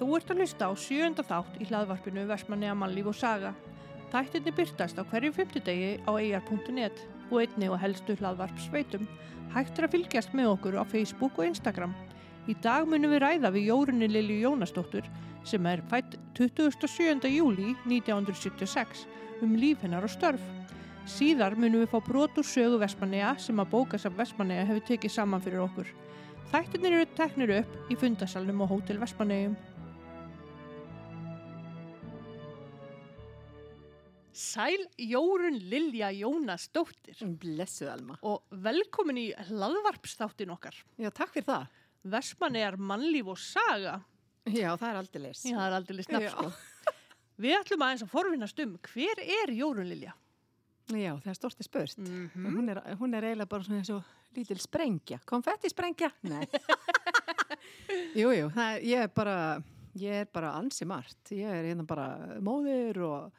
Þú ert að hlusta á sjönda þátt í hlaðvarpinu Vestmanniða mannlíf og saga. Þættinni byrtast á hverju fymtudegi á eigar.net og einni og helstu hlaðvarp sveitum. Hægt er að fylgjast með okkur á Facebook og Instagram. Í dag munum við ræða við Jórunni Lilju Jónasdóttur sem er fætt 27. júli 1976 um líf hennar og störf. Síðar munum við fá brot úr sögu Vestmanniða sem að bókasaf Vestmanniða hefur tekið saman fyrir okkur. Þættinir eru teknir upp í fundasalnum og hótel Vestmanniðum. Sæl Jórun Lilja Jónasdóttir Blessuð Alma. og velkomin í hlaðvarpstáttin okkar. Já, takk fyrir það. Vestmanniðar mannlíf og saga. Já, það er aldrei leys. Já, það er aldrei snabbt Já. sko. Við ætlum aðeins að forvinnast um hver er Jórun Lilja? Já, það er stort í spurt. Mhm. hún, er, hún er eiginlega bara svona og lítil sprengja. Konfetti sprengja? Nei. jú, jú, það, er- ég er bara, ég er bara ansi margt. Ég er hérna bara móðir og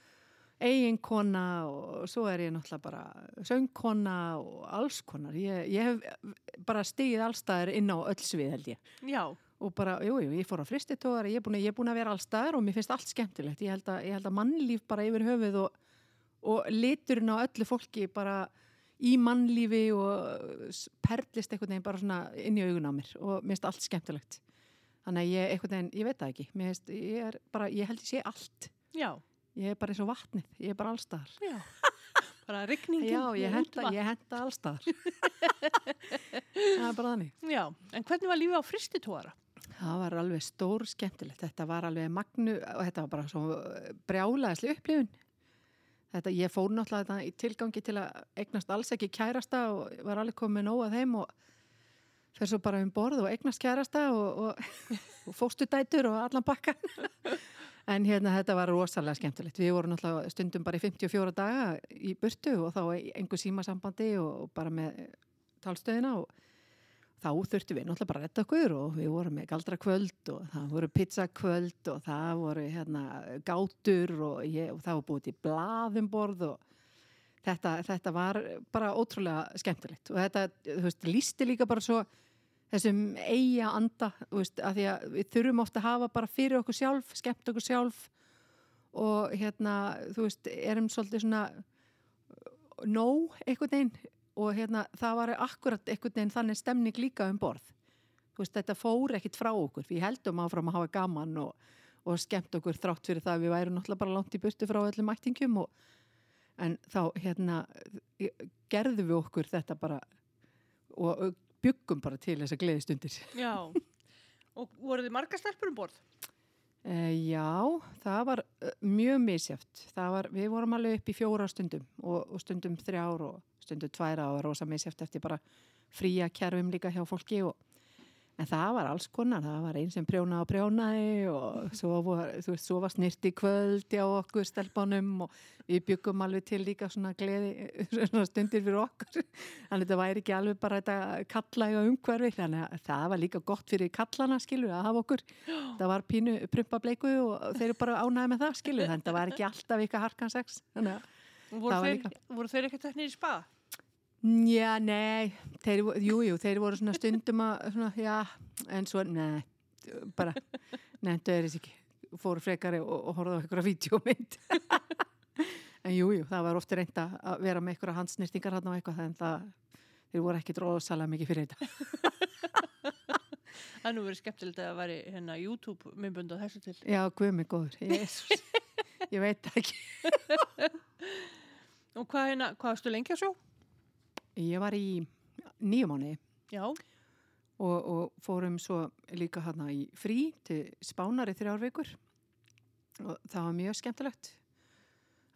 eiginkona og svo er ég náttúrulega bara söngkona og alls konar. Ég, ég hef bara stigið allstæðir inn á öll svið held ég. Já, og bara, jú, jú, ég fór á fristitóðar ég er búin, að vera allstaðar og mér finnst allt skemmtilegt. Ég held að, ég held að mannlíf bara yfir höfuð og, og liturinn á öllu fólki bara í mannlífi og perlist einhvern veginn bara svona inn í augun á mér og mér finnst allt skemmtilegt. Þannig að ég, einhvern veginn, ég veit það ekki. Finnst, ég bara, ég held ég sé allt. Já, ég er bara eins og vatnið, ég er bara allstaðar já. Bara rigningin. já, ég henda, henda allstaðar það er bara þannig Já, en hvernig var lífið á fristitóara? Það var alveg stór skemmtilegt, þetta var alveg magnu og þetta var bara svo brjálaðisli upplifun. Þetta, ég fór náttúrulega þetta í tilgangi til að eignast alls ekki kærasta og var alveg komið nóg að þeim og fer svo bara um borð og eignast kærasta og, og, og fóstu dætur og allan bakkan. En hérna þetta var rosalega skemmtilegt. Við vorum náttúrulega stundum bara í 54 daga í burtu og þá í engu símasambandi og bara með talstöðina og þá þurftum við náttúrulega bara að retta okkur og við vorum með galdrakvöld og það voru pizzakvöld og það voru hérna gátur og, ég, og það var búið til blaðumborð og þetta, þetta var bara ótrúlega skemmtilegt og þetta, þú veist, lísti líka bara svo þessum eiga anda, veist, að því að við þurfum ofta að hafa bara fyrir okkur sjálf, skemmt okkur sjálf og hérna, þú veist, erum svolítið svona nóg einhvern veginn og hérna það var akkurat einhvern veginn þannig stemning líka um borð. Þú veist þetta fór ekkit frá okkur við heldum áfram að hafa gaman og, og skemmt okkur þrátt fyrir það að við værum náttúrulega bara langt í burtu frá öllum mættingum og, en þá hérna gerðum við okkur þetta bara og byggum bara til þessa gleðistundir. Já, og voru þið marga stelpur um borð? e, Já, það var uh, mjög var, við vorum alveg upp í fjóra stundum og, og stundum þrjár og stundum tværa og rosa misjátt eftir bara fría kerfum líka hjá fólki og En það var alls konar, það var einn sem prjóna og prjónaði og svo var, veist, svo var snirti kvöld hjá okkur stelpunum og við byggum alveg til líka svona gleði, svona stundir fyrir okkur. Þannig að þetta væri ekki alveg bara þetta kallæga umhverfi, þannig að það var líka gott fyrir kallana, skilur, að hafa okkur. Það var pínu prumpableiku og þeir eru bara ánæði með það, skilur, þannig að það var ekki alltaf ykkar harkan sex. Þannig að Voru Það var þeir, líka. voru þeir ekki teknir í spaða? Já, nei, þeir, vo- jú, jú, þeir voru svona stundum að, svona, já, en svo, nei, bara, nefndu er þess ekki, fóru frekari og, og horfðu á einhverja vídeómynd. en jú, jú, það var ofta reynda að vera með einhverja handsnýrtingar hann á eitthvað, en það, þeir voru ekki dróðsalega mikið fyrir þetta. Það er nú verið skemmtilegt að það væri hérna YouTube myndbund á þessu til. Já, guð mig góður, jésus, ég veit ekki. Og hvað hérna, hvað varstu lengi að sjó? Ég var í nýjum mánuði. Já, og, og fórum svo líka hana í frí til Spánar í þrjár vikur. Og það var mjög skemmtilegt.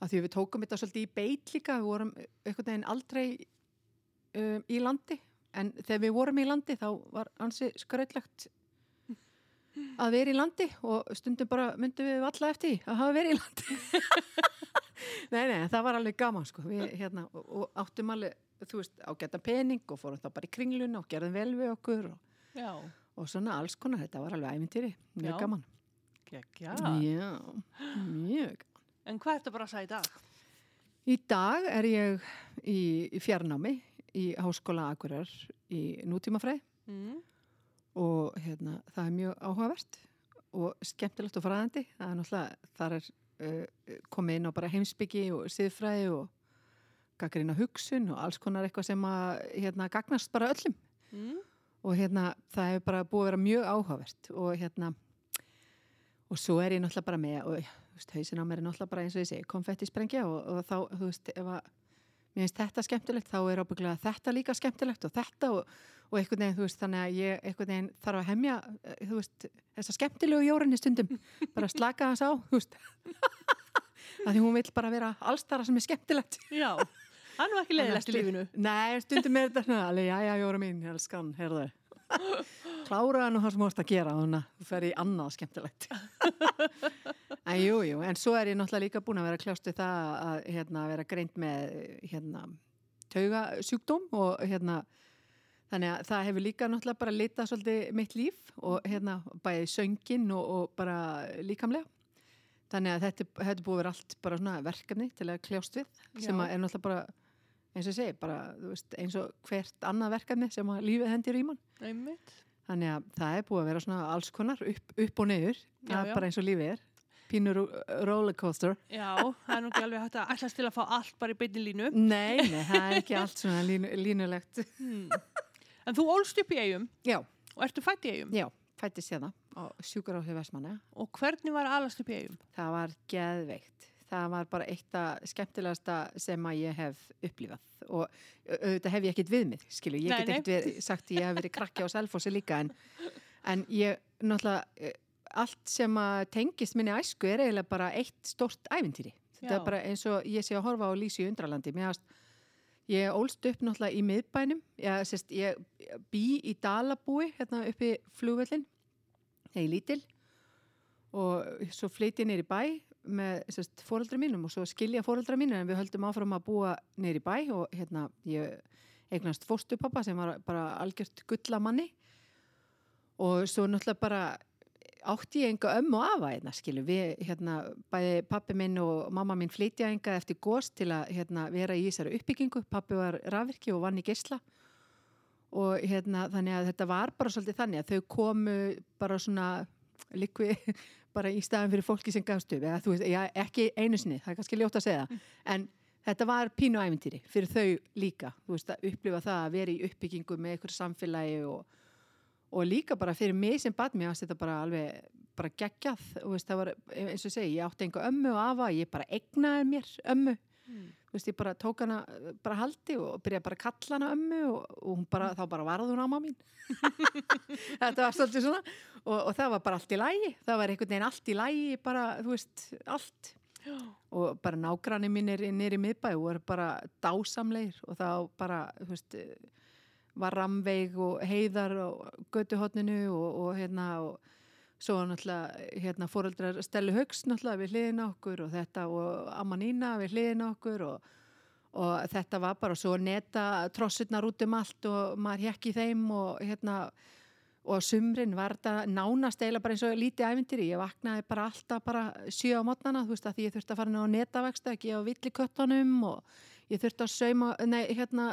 Af því við tókum þetta svolítið í beit líka við vorum einhvern veginn aldrei um, í landi. En þegar við vorum í landi þá var ansi skröllegt að vera í landi og stundum bara myndum við alla eftir að hafa verið í landi. Nei, nei, það var alveg gaman sko. Við, hérna, og, og áttum alveg þú veist, ágæta pening og fórum þá bara í kringlun og gerðum vel við okkur og, og svona alls konar, þetta var alveg æfintýri mjög Já. gaman geggja. Já, mjög gaman En hvað ertu bara að sagja í dag? Í dag er ég í, í fjarnámi í Háskóla Akureyrar í nútímafræð Mm. og hérna, það er mjög áhugavert og skemmtilegt og fræðandi það er náttúrulega, þar er uh, komið inn á bara heimsbyggi og siðfræði og gaggrinn á hugsun og alls konar eitthvað sem að hérna, gagnast bara öllum. Mm. og hérna það hefur bara búið að vera mjög áhugavert og hérna og svo er ég náttúrulega bara með og hausin á mér er náttúrulega bara eins og ég segi konfetti sprengja og, og þá, þú veist, ef að mér finnst þetta skemmtilegt, þá er ábygglega þetta líka skemmtilegt og þetta og, og einhvern veginn, þú veist, þannig að ég einhvern veginn þarf að hemja, eh, þú veist þessa skemmtilegu jórinni stundum. Bara slaka þess á, þú veist. Að því hún vil bara vera allstara sem er skemmtilegt. Já, er nú ekki leiðilegt í lífinu. Nei, stundum er þetta alveg, já, já, Jóra mín, elskan, heyrðu. Kláraða nú það sem þú vorst að gera, þannig að þú fer í annað skemmtilegt. en jú, jú, en svo er ég náttúrulega líka búin að vera kljást við það að hérna, vera greint með hérna, taugasjúkdóm og hérna, þannig að það hefur líka náttúrulega bara litað svolítið mitt líf og hérna, bæðið söngin og, og bara líkamlega. Þannig að þetta, er búið vera allt bara svona verkefni til að kljást við sem Já. að er náttúrulega bara eins og ég segi, bara veist, eins og hvert annað verkefni sem að lífið hendir í mann. Einmitt. Þannig að það er búið að vera svona alls konar upp, upp og já. bara eins og lífið er. Pínur rollercoaster. Já, það er nú ekki alveg hægt að ætlast til að fá allt bara í beinni línu. Nei, nei, það er ekki allt svona línu, línulegt. Hmm. En þú ólst upp í eigum Já, og ertu fætt í eigum. já, fættist hérna á sjúkaráði Vestmanna. Og hvernig var að alast upp í eigum? Það var geðveikt. Það var bara eitt af skemmtilegasta sem að ég hef upplifað og au- auðvitað hef ég ekkit við mig, skilu. Ég get ekkit verið, sagt að ég hef verið krakki á Selfossi líka en, en ég náttúrulega, allt sem að tengist minni æsku er eiginlega bara eitt stórt ævintýri. Þetta Já. er bara eins og ég sé að horfa á Lísi í Undralandi. Mér hafst, ég ólst upp náttúrulega í miðbænum. Ég, sérst, ég bý í Dalabúi, hérna uppi flugvöllin, þegar ég lítil og svo flytti ég neyri bæ með sérst, fóreldra mínum og svo skilja fóreldra mínum en við höldum áfram að búa neyri bæ og hérna ég eignast fóstupappa sem var bara algjört gullamanni og svo náttúrulega bara átti ég enga ömmu afa hérna skilu við hérna bæði pappi minn og mamma minn flytja enga eftir góst til að hérna vera í þessari uppbyggingu. Pappi var rafvirki og vann í gesla og hérna þannig að þetta var bara svolítið þannig að þau komu bara svona likvi bara í staðan fyrir fólki sem gafst upp eða þú veist, já, ekki einu sinni, það er kannski ljótt að segja það, en þetta var pínu ævintýri fyrir þau líka, þú veist, að upplifa það að vera í uppbyggingu með ykkur samfélagi og, og líka bara fyrir mig sem bad mér þetta bara alveg bara geggjað, þú veist, það var eins og segi, ég átti einhver ömmu og afa, ég bara egnaði mér ömmu Mm. þú veist, ég bara tók hana uh, bara haldi og byrjaði bara að kalla hana ömmu og, og bara, þá bara varð hún áma mín þetta var svolítið svona og, og það var bara allt í lægi það var einhvern veginn allt í lægi bara, þú veist, allt Já. og bara nágranni mínir nýri miðbæ og eru bara dásamleir og þá bara, þú veist var ramveig og heiðar og götuhotninu og, og hérna og svo náttúrulega hérna fóreldrar Stellu Hauks náttúrulega við hliðin okkur og þetta og Amma Nína við hliðin okkur og, og þetta var bara svo neta trossurnar út um allt og maður hekk í þeim og hérna og sumrin var þetta nánast eiginlega bara eins og lítið ævintýri, ég vaknaði bara alltaf bara sjö á mótnana, þú veist að því ég þurfti að fara inn á netavexta, ekki á villiköttunum og ég þurfti að sauma, nei, hérna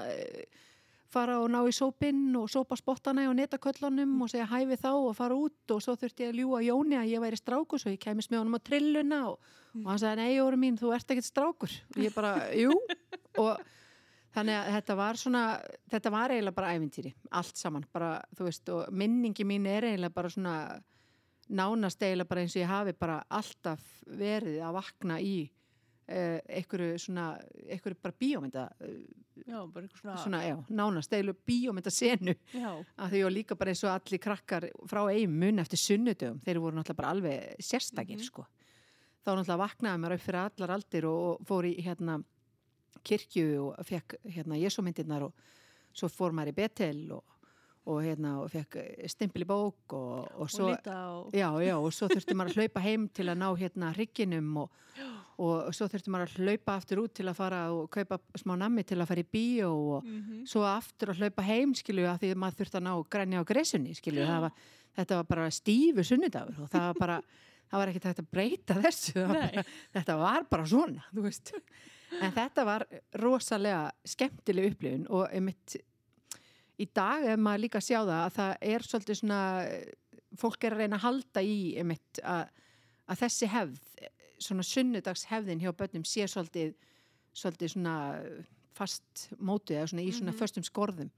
fara og ná í sópinn og sópa spottana og netaköllunum og segja hæfi þá og fara út og svo þurfti ég að ljúa Jóni að ég væri strákur svo ég kemist með honum á trilluna og, og hann sagði, nei, Jóri mín, þú ert ekkert strákur. Og ég bara, jú. Og þannig að þetta var svona þetta var eiginlega bara ævintýri, allt saman bara, þú veist, og minningi mín er eiginlega bara svona nánast eiginlega bara eins og ég hafi bara alltaf verið að vakna í einhverju svona einhverju bara bíómynda uh, Já, bara svona, svona, já, nánast eiginlega bíómynda senu að því og líka bara eins og allir krakkar frá eigin mun eftir sunnudögum, þeir voru náttúrulega bara alveg sérstakir, Mhm. sko. Þá náttúrulega vaknaði maður upp fyrir allar aldir og, fór í hérna kirkju og fekk hérna jesúmyndirnar og svo fór maður í Betel og, og hérna og fekk stimpil í bók og, og svo og, Já, já, og svo þurfti maður að hlaupa heim til að ná hérna hrygginum og, og svo þurfti maður að hlaupa aftur út til að fara og kaupa smá nammi til að fara í bíó og Mhm. svo aftur að hlaupa heim, skilju, að því að maður þurfti að ná grænja á gresunni, skilju, var, þetta var bara stífu sunnudagur og það var bara, það var ekkert hægt að breyta þessu, bara, þetta var bara svona. En þetta var rosalega skemmtileg upplifun og einmitt í dag er maður líka að sjá það að það er svolítið svona fólk er að reyna að halda í einmitt, að, að þessi hefð svona sunnudags hefðin hjá börnum sé svolítið, svolítið svona fast mótið eða svona í svona Mhm. föstum skorðum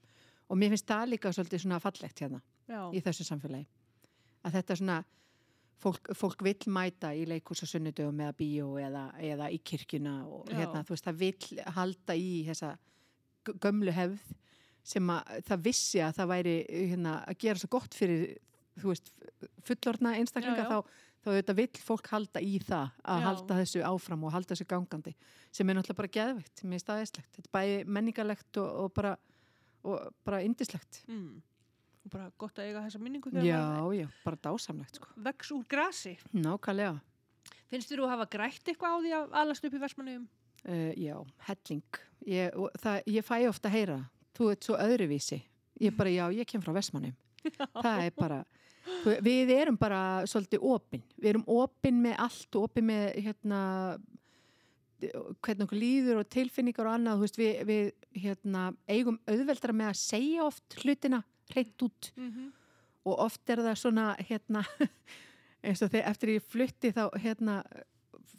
og mér finnst það líka svolítið svona fallegt hérna Já, í þessu samfélagi að þetta svona fólk, fólk vill mæta í leikús á sunnudögum eða bíó eða, eða í kirkjuna og Já. hérna, þú veist, það vill halda í þessa gö- gömlu hefð sem að það vissi að það væri hérna, að gera svo gott fyrir veist, fullorna einstaklinga Já, já. þá, þá auðvitað vill fólk halda í það að Já. halda þessu áfram og halda þessu gangandi sem er náttúrulega bara geðveikt, mér er staðislegt þetta er bæði menningalegt og, og bara bara indislegt mm. og bara gott að eiga þessa minningu Já, já, bara dásamlegt sko vex úr grasi. Nákvæmlega. Finnst þú að hafa grætt eitthvað á því að alast upp í Vestmanniðum? Uh, já, helling. Ég, það, ég fæ ofta að heyra, þú ert svo öðruvísi. Ég bara, já, ég kem frá Vestmannum. Það er bara, við erum bara svolítið opinn. Við erum opinn með allt og opinn með, hérna, hvernig okkur líður og tilfinningar og annað. Veist, við, við hérna, eigum auðveldra með að segja oft hlutina hreitt út Mm -hmm. og oft er það svona hérna, eins og þegar eftir ég flutti þá hérna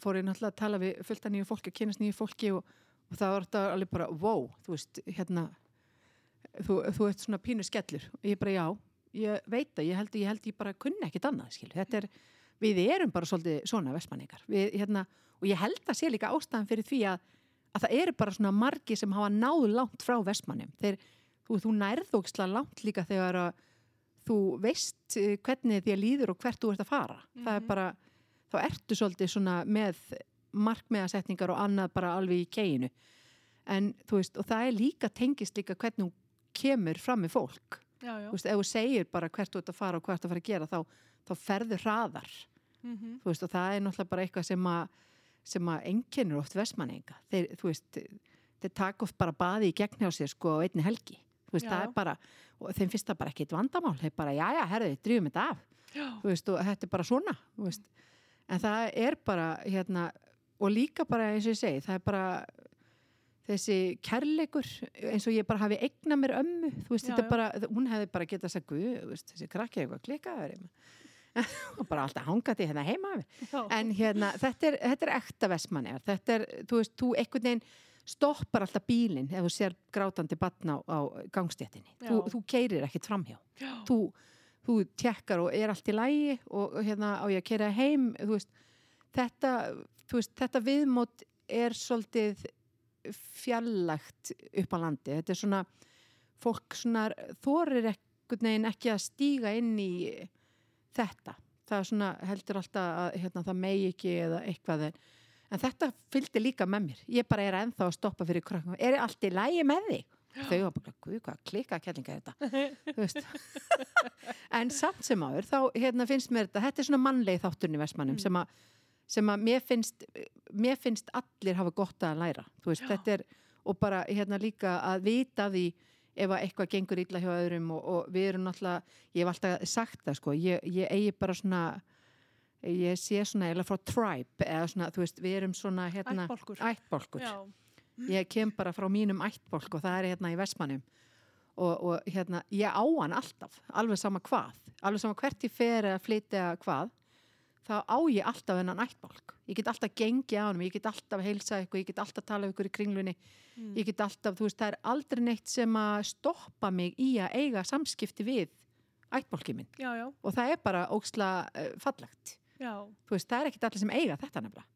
fór ég náttúrulega að tala við fullt af nýju fólki, að kynast nýju fólki og, og það var alveg bara, wow, þú veist, hérna þú, þú ert svona pínu skellur. Og ég bara, já, ég veit að ég held, ég held ég bara kunni ekkit annað, er, við erum bara svolítið svona vestmanningar, hérna, og ég held að sé líka ástæðan fyrir því að að það eru bara svona margi sem hafa náð langt frá vestmannum, þeir þú, þú nærðóksla langt líka þegar að þú veist eh, hvernig að líður og hvert þú ert að fara. Það er Mhm. bara, þá ertu svolítið svona með markmiðasetningar og annað bara alveg í keginu en þú veist, og það er líka tengist líka hvernig hún kemur fram með fólk. Já, já. þú veist, ef þú segir bara hvert þú ert að fara og hvert þú ert að fara að gera þá, þá ferður hraðar. Mm -hmm. þú veist, og það er náttúrulega bara eitthvað sem að sem að enginnur oft vestmanninga þeir, þú veist, þeir taka oft bara baði í gegn hjá sér sko á einni helgi. Þú veist, Já, það er bara, og þeim finnst það bara ekkit vandamál, þeir bara, já, já, herðu, drýjum þetta af. Já. þú veist, og þetta er bara svona þú veist, en það er bara hérna, og líka bara eins og ég segi, það er bara þessi kærleikur eins og ég bara hafi eigna mér ömmu þú veist, Já, þetta já. bara, hún hefði bara getað sagt, þessi krakki eitthvað klikaður og bara alltaf hangað hérna heima Já. en hérna, þetta er, þetta er ekta vestmanniðar þetta er, þú veist, þú einhvern veginn stoppar alltaf bílinn ef þú sér grátandi batna á, á gangstéttinni. Þú, þú keirir ekkit framhjá. Já. þú, þú tekkar og er allt í lægi og hérna á ég að keira heim þú veist, þetta, þú veist, þetta viðmót er svolítið fjarlægt upp á landi. Þetta er svona, fólk svona þorir ekkert neginn ekki að stíga inn í þetta. Það er svona heldur alltaf að hérna, það megi ekki eða eitthvað en, en þetta fylgdi líka með mér. Ég bara er ennþá að stoppa fyrir krakkum er allt í lægi með þig? þau var bara, guð, hvað klika kellinga er þetta? En samt sem áður þá hérna, finnst mér þetta, þetta er svona mannleg þátturinn í Vestmannum Mm. sem, að, sem að mér finnst mér finnst allir hafa gott að læra. Veist, er, og bara hérna líka að vita því ef að eitthvað gengur illa hjá öðrum og, og við erum náttúrulega, ég hef alltaf sagt það sko, ég, ég eigi bara svona ég sé svona eða frá tribe eða svona, þú veist, við erum svona hérna, ættbálkur. Já. ég kem bara frá mínum ættbólk og það er hérna í Vestmannum og, og hérna, ég á hann alltaf alveg sama hvað, alveg sama hvert ég fer að flytja hvað þá á ég alltaf hennan ættbólk ég get alltaf gengið á hann, ég get alltaf heilsa eitthvað, ég get alltaf tala ykkur í kringlunni Mm. ég get alltaf, þú veist, það er aldrei neitt sem að stoppa mig í að eiga samskipti við ættbólkið minn Já, já. og það er bara óksla uh, fallegt Já. þú veist, það er ekkit allir sem eiga þetta nefnilega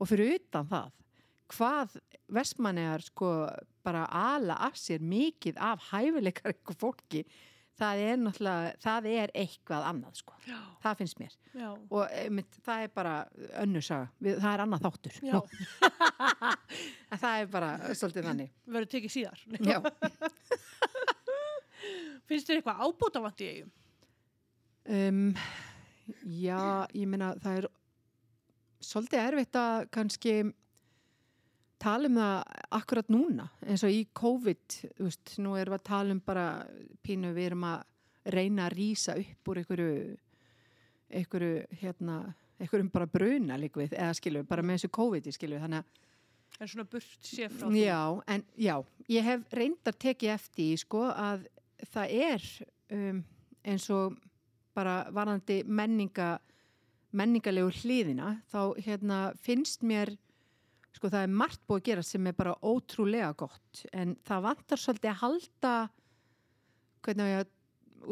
og fyrir utan það hvað vestmannegar sko bara ala af sér mikið af hæfileikar eitthvað fólki það er náttúrulega, það er eitthvað annað sko, Já. það finnst mér Já. og einmitt, það er bara önnur saga, Við, það er annað þáttur það er bara svolítið þannig Verður tekið síðar. Finnst þér eitthvað ábútavant í eigum? um, já ég meina það er svolítið erfitt að kannski tala um það akkurat núna eins og í COVID þú veist, nú erum við að tala um bara pínu við erum að reyna að rýsa upp úr einhverju einhverju hérna einhverjum bara bruna líkvið eða skilju, bara með þessu COVID skilju, þannig að En svona burt sé frá því. Já, en já, ég hef reyndar tekið eftir sko að það er um, eins og bara varandi menninga menningalegu hliðina þá hérna finnst mér sko það er margt búið að gera sem er bara ótrúlega gott en það vantar svolítið að halda hvernig að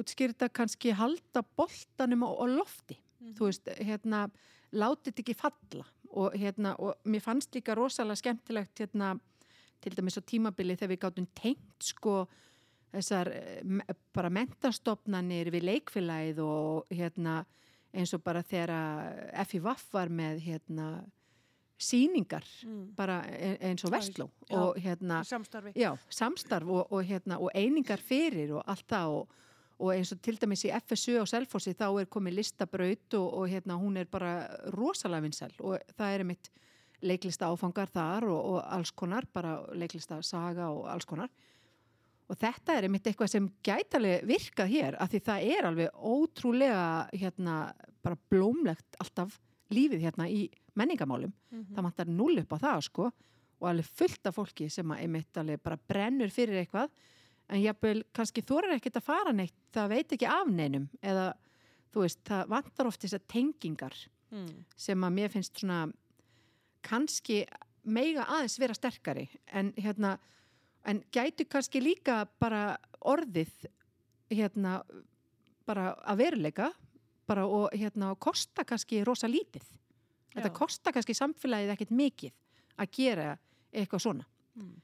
útskýrta kannski halda boltanum á, á lofti Mhm. þú veist, hérna látið þetta ekki falla og hérna, og mér fannst líka rosalega skemmtilegt hérna, til dæmis á tímabili þegar við gátum tengt sko þessar eh, bara mentastofnanir við leikfélagið og hérna eins og bara þegar FIVAF var með hérna síningar Mm. bara e- eins og Vestló og hérna Samstarfi. Já, samstarf og, og, hérna, og einingar fyrir og allt það og, og eins og til dæmis í FSU á Selfossi þá er komið listabraut og, og hérna, hún er bara rosalega vinsæl og það er mitt leiklista áfangar þar og, og alls konar, bara leiklista saga og alls konar og þetta er mitt eitthvað sem gætalega virkað hér af því það er alveg ótrúlega hérna, bara blómlegt alltaf lífið hérna í menningamálum Mhm. það vantar null upp á það sko og alveg fullt af fólki sem að einmitt alveg bara brennur fyrir eitthvað en jafnvel kannski þorir ekkert að fara neitt það veit ekki af neinum eða þú veist, það vantar oft þessar tengingar Mm. sem að mér finnst svona kannski meiga aðeins vera sterkari en hérna en gætu kannski líka bara orðið hérna bara að veruleika bara og hérna kosta kannski rosa lítið þetta Já. kosta kannski samfélagið ekkert mikið að gera eitthvað svona Mm.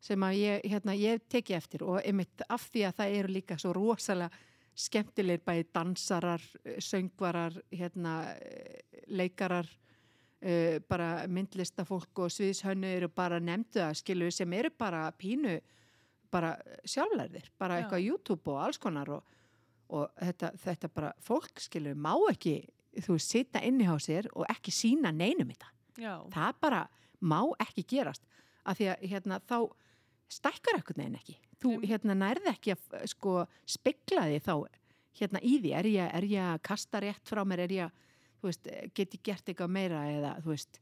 sem að ég, hérna, ég teki eftir og einmitt af því að það eru líka svo rosalega skemmtilegir bæði dansarar, eh, söngvarar, hérna, eh, leikarar, uh, bara myndlistafólk og sviðshönnu eru bara nefndu að skilu sem eru bara pínu, bara sjálflærðir, bara Já. eitthvað YouTube og alls konar og, og þetta, þetta bara fólk skilu má ekki, þú veist, sita inni á sér og ekki sína neinum þetta. Já. það bara má ekki gerast af því að hérna, þá stækkar ekkert neginn ekki. Þú hérna, nærði ekki að sko, spekla því þá hérna, í því, er ég, er ég að kasta rétt frá mér, er ég að þú veist, get ég gert eitthvað meira eða þú veist,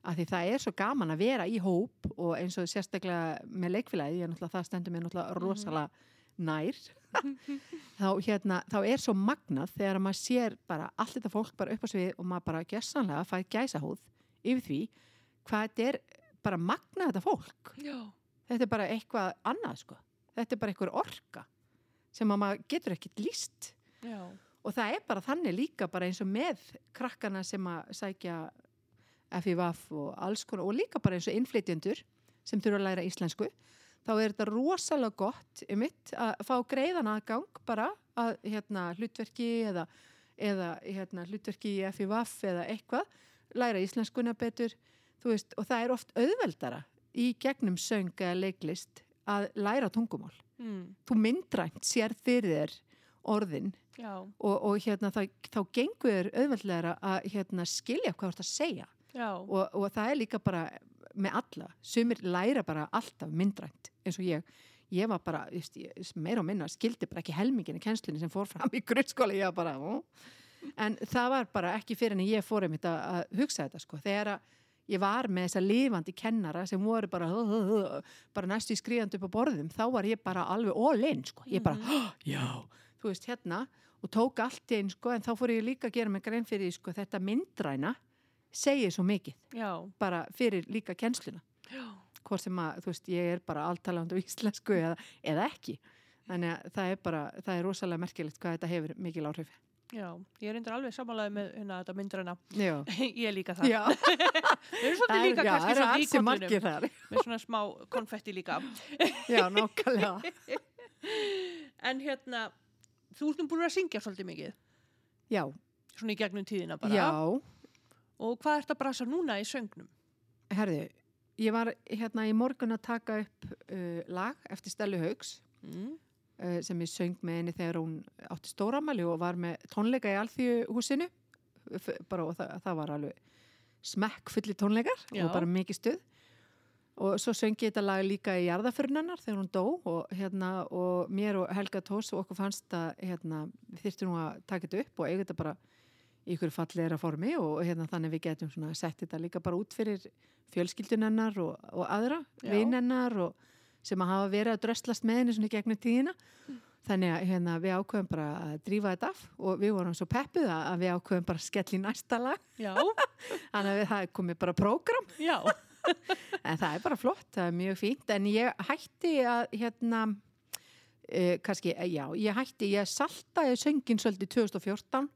af því það er svo gaman að vera í hóp og eins og sérstaklega með leikfélagi, það stendur mér náttúrulega rosalega nær. Þá, hérna, þá er svo magnað þegar maður sér bara allt þetta fólk bara upp á svið og maður bara gjössanlega fæði gæsahúð yfir því hvað þetta er bara magnað þetta fólk. Já. þetta er bara eitthvað annað sko. Þetta er bara eitthvað orka sem að maður getur ekkert líst Já. og það er bara þannig líka bara eins og með krakkana sem að sækja FIVAF og alls konar og líka bara eins og innflytjendur sem þurfa að læra íslensku þá er þetta rosalega gott mitt að fá greiðan aðgang bara að hérna, hlutverki eða, eða hérna, hlutverki í FIVAF eða eitthvað læra íslenskuna betur veist, og það er oft auðveldara í gegnum söng eða leiklist að læra tungumál Mm. þú myndrænt sér fyrir þér orðin Já. og, og hérna, það, þá gengur auðveldlega að hérna, skilja hvað þú ert að segja og, og það er líka bara með alla, sumir læra bara alltaf myndrænt eins og ég. Ég var bara, just, ég, meira og minna skildi bara ekki helmingin í kennslunni sem fór fram í grunnskóla, ég var bara ó. en það var bara ekki fyrir en ég fór einmitt að, hugsa þetta sko, þegar að ég var með þessa lifandi kennara sem voru bara, bara næstu skriðandi upp á borðum, þá var ég bara alveg all in, sko, ég bara, já. Þú veist, hérna, og tók allt einn, sko, en þá fór ég líka að gera mig grein fyrir, sko, þetta myndræna segir svo mikið, Já. bara fyrir líka kennsluna, Já. hvort sem að, þú veist, ég er bara alltalandu íslensku eða, eða ekki, þannig að það er bara, það er rosalega merkilegt hvað þetta hefur mikil áhrif. Já. Ég er endur alveg samanlega með hérna þetta myndræna. Já, ég er líka það. Við erum svolítið líka já, kannski svona í þar. Með svona smá konfetti líka. Já, nákvæmlega. En hérna, þú ert nú búin að syngja svolítið mikið. Já, Svona í gegnum tíðina bara. já, Og hvað ert að brasa núna í söngnum? herðu, ég var hérna í morgun að taka upp uh, lag eftir Stellu Haugs Mm. uh, sem ég söng með henni þegar hún átti stóramæli og var með tónleika í alþjóðhúsinu bara og það, það var alveg smekk fulli tónleikar Já. og bara mikið stuð og svo söng ég þetta lag líka í jarðaförnennar þegar hún dó og, hérna, og mér og Helga Tós og okkur fannst að hérna, við þyrftum nú að taka þetta upp og eiga þetta bara í ykkur fallegra formi og hérna, þannig við getum svona sett þetta líka bara út fyrir fjölskyldunennar og, og aðra, Já. vinennar og sem að hafa verið að dröslast með henni svona gegnum tíðina. Þannig að hérna, við ákveðum bara að drífa þetta af og við vorum svo peppuð að við ákveðum bara að skella í næsta lag. Þannig að það komið bara prógram. En það er bara flott, það er mjög fínt. En ég hætti að hérna uh, kannski, eh, já, ég hætti ég saltaði söngin svolítið 2014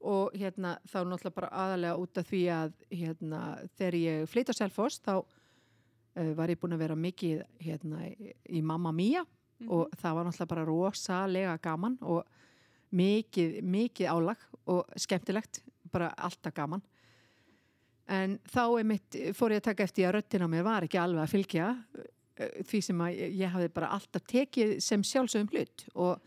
og hérna þá náttúrulega bara aðalega út af því að hérna þegar ég flytt á Selfoss þá uh, var ég búin að vera mikið hérna í, í Mamma Mia og það var náttúrulega bara rosalega gaman og mikið, mikið álag og skemmtilegt, bara alltaf gaman. En þá einmitt fór ég að taka eftir að röttin á mér var ekki alveg að fylgja eh, því sem að ég- ég hafði bara alltaf tekið sem sjálfsögum hlut. Og,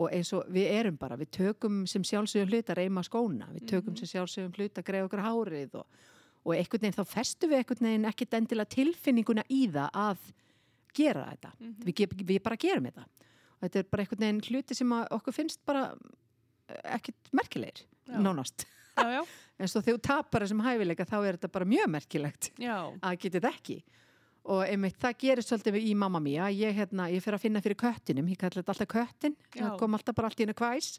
og eins og við erum bara, við tökum sem sjálfsögum hlut að reyma skóna, við tökum sem sjálfsögum hlut að greiða okkur hárið og, og einhvern veginn þá festum við einhvern veginn ekkit endilega tilfinninguna í það að gera þetta, við, ge- við bara gerum þetta. Og þetta er bara einhvern veginn hluti sem okkur finnst bara eh, ekkit merkilegir, Já. nánast. Já, já, en svo þegar þú tapar þessum hæfileika þá er þetta bara mjög merkilegt já, að þetta ekki og einmitt það gerist svolítið í mamma mía. Ég, hérna, ég fer að finna fyrir köttinum. Ég kalli þetta alltaf köttin, það kom alltaf bara allt í hennu kvæs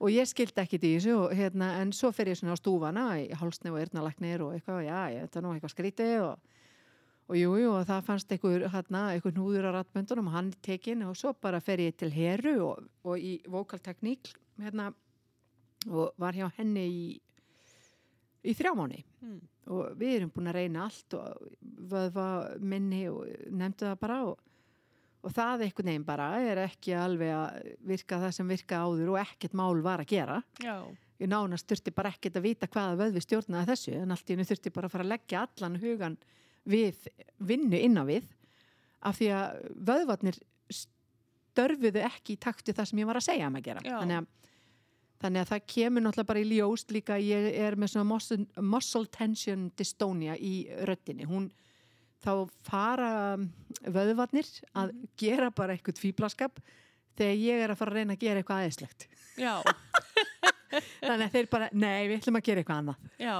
og ég skildi ekkit í þessu og, hérna, en svo fer ég svona á stúfana í hálsni og eyrnalagnir og eitthvað, já, ég, þetta er nú eitthvað skrítið og, og jú, jú, og það fannst einhver, hérna, einhver hnúður á ratböndunum og hann tekin og svo bara fer ég til Heru og, og í vokaltekník hérna, og var hjá henni í, í þrjá mánu Mm. og við erum búin að reyna allt og vöðva minni og nefndu það bara og, og það einhvern veginn bara er ekki alveg að virka það sem virka áður og ekkert mál var að gera já, ég nánast þurfti bara ekkert að vita hvaða vöðvi stjórnaði þessu en allt í hennu þurfti bara að fara að leggja allan hugan við vinnu innan við af því að vöðvarnir störfuðu ekki í takti það sem ég var að segja um að gera Já. þannig að, þannig að það kemur náttúrulega bara í ljóst líka ég er með svona muscle, muscle tension dystonia í röddinni. Hún þá fara vöðvarnir að gera bara eitthvað fýblaskap þegar ég er að fara að reyna að gera eitthvað aðeinslegt já, þannig að þeir bara, nei, við ætlum að gera eitthvað annað. Já,